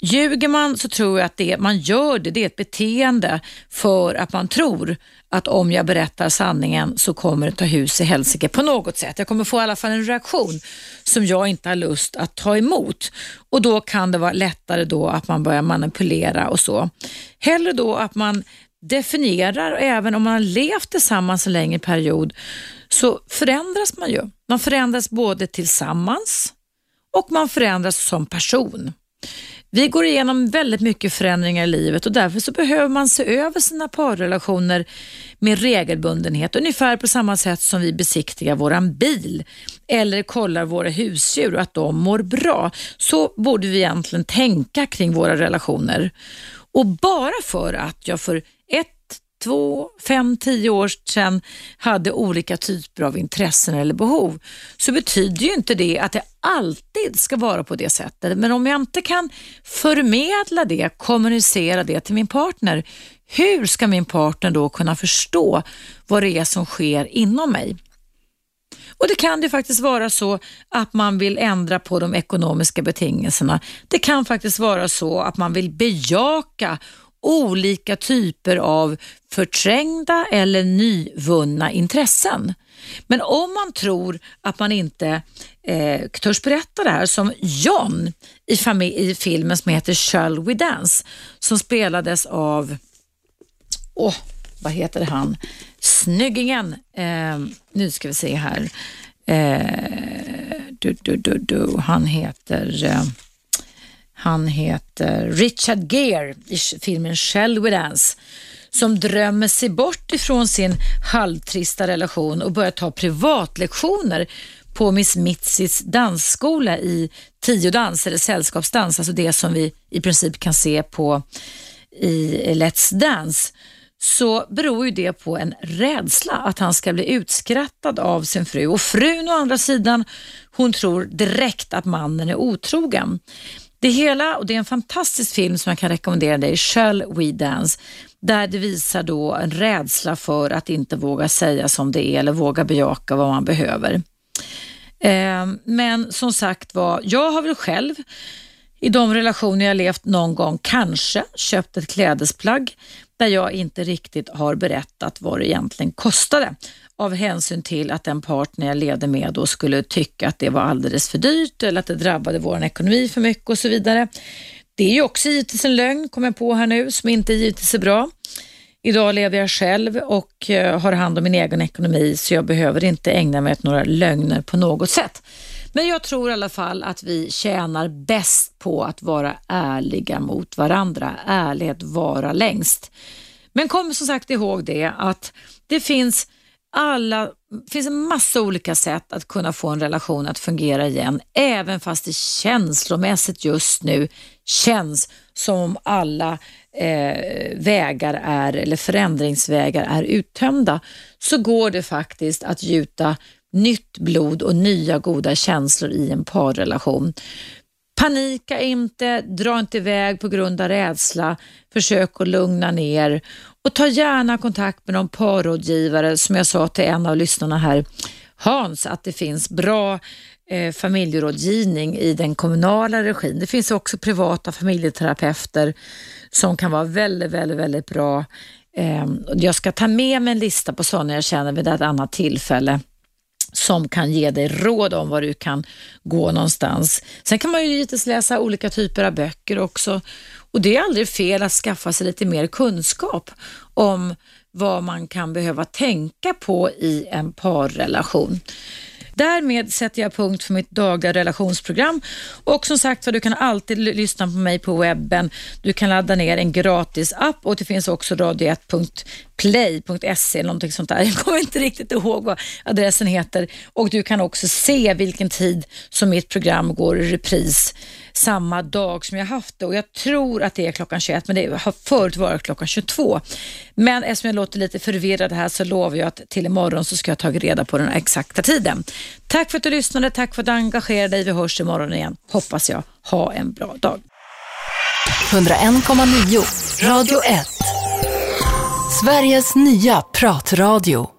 Ljuger man så tror jag att det man gör det, det är ett beteende för att man tror att om jag berättar sanningen så kommer det ta hus i helsike på något sätt. Jag kommer få i alla fall en reaktion som jag inte har lust att ta emot och då kan det vara lättare då att man börjar manipulera och så. Hellre då att man definierar och även om man har levt tillsammans en längre period så förändras man ju. Man förändras både tillsammans och man förändras som person. Vi går igenom väldigt mycket förändringar i livet och därför så behöver man se över sina parrelationer med regelbundenhet, ungefär på samma sätt som vi besiktigar våran bil eller kollar våra husdjur och att de mår bra. Så borde vi egentligen tänka kring våra relationer. Och bara för att jag för ett två, fem, tio år sedan hade olika typer av intressen eller behov så betyder ju inte det att det alltid ska vara på det sättet. Men om jag inte kan förmedla det, kommunicera det till min partner, hur ska min partner då kunna förstå vad det är som sker inom mig? Och Det kan ju faktiskt vara så att man vill ändra på de ekonomiska betingelserna. Det kan faktiskt vara så att man vill bejaka olika typer av förträngda eller nyvunna intressen. Men om man tror att man inte eh, törs berätta det här som John i, i filmen som heter Shall We Dance som spelades av, åh, vad heter han, snyggingen, eh, nu ska vi se här, eh, du, du, du, du, han heter eh, han heter Richard Gere i filmen Shall We Dance som drömmer sig bort ifrån sin halvtrista relation och börjar ta privatlektioner på Miss Mitsis dansskola i tio dans eller sällskapsdans, alltså det som vi i princip kan se på i Let's Dance så beror ju det på en rädsla att han ska bli utskrattad av sin fru och frun å andra sidan hon tror direkt att mannen är otrogen. Det hela, och det är en fantastisk film som jag kan rekommendera dig, Shall We Dance, där det visar då en rädsla för att inte våga säga som det är eller våga bejaka vad man behöver. Ehm, men som sagt var, jag har väl själv i de relationer jag levt någon gång kanske köpt ett klädesplagg där jag inte riktigt har berättat vad det egentligen kostade av hänsyn till att den partner jag levde med då skulle tycka att det var alldeles för dyrt eller att det drabbade vår ekonomi för mycket och så vidare. Det är ju också givetvis en lögn, kommer jag på här nu, som inte givetvis är bra. Idag lever jag själv och eh, har hand om min egen ekonomi så jag behöver inte ägna mig åt några lögner på något sätt. Men jag tror i alla fall att vi tjänar bäst på att vara ärliga mot varandra. Ärlighet vara längst. Men kom som sagt ihåg det att det finns alla, finns en massa olika sätt att kunna få en relation att fungera igen, även fast det känslomässigt just nu känns som om alla eh, vägar är, eller förändringsvägar är uttömda, så går det faktiskt att gjuta nytt blod och nya goda känslor i en parrelation. Panika inte, dra inte iväg på grund av rädsla, försök att lugna ner och ta gärna kontakt med någon parrådgivare som jag sa till en av lyssnarna här, Hans, att det finns bra eh, familjerådgivning i den kommunala regin. Det finns också privata familjeterapeuter som kan vara väldigt, väldigt, väldigt bra. Eh, jag ska ta med mig en lista på sådana jag känner vid ett annat tillfälle som kan ge dig råd om var du kan gå någonstans. Sen kan man ju givetvis läsa olika typer av böcker också och det är aldrig fel att skaffa sig lite mer kunskap om vad man kan behöva tänka på i en parrelation. Därmed sätter jag punkt för mitt dagliga relationsprogram och som sagt du kan alltid lyssna på mig på webben. Du kan ladda ner en gratis app och det finns också radio1.play.se eller någonting sånt där. <laughs> Jag kommer inte riktigt ihåg vad adressen heter och du kan också se vilken tid som mitt program går i repris samma dag som jag haft det och jag tror att det är klockan 21 men det har förut varit klockan 22. Men eftersom jag låter lite förvirrad här så lovar jag att till imorgon så ska jag ta reda på den exakta tiden. Tack för att du lyssnade, tack för att du engagerade dig. Vi hörs imorgon igen, hoppas jag. Ha en bra dag. 101,9 Radio 1 Sveriges nya pratradio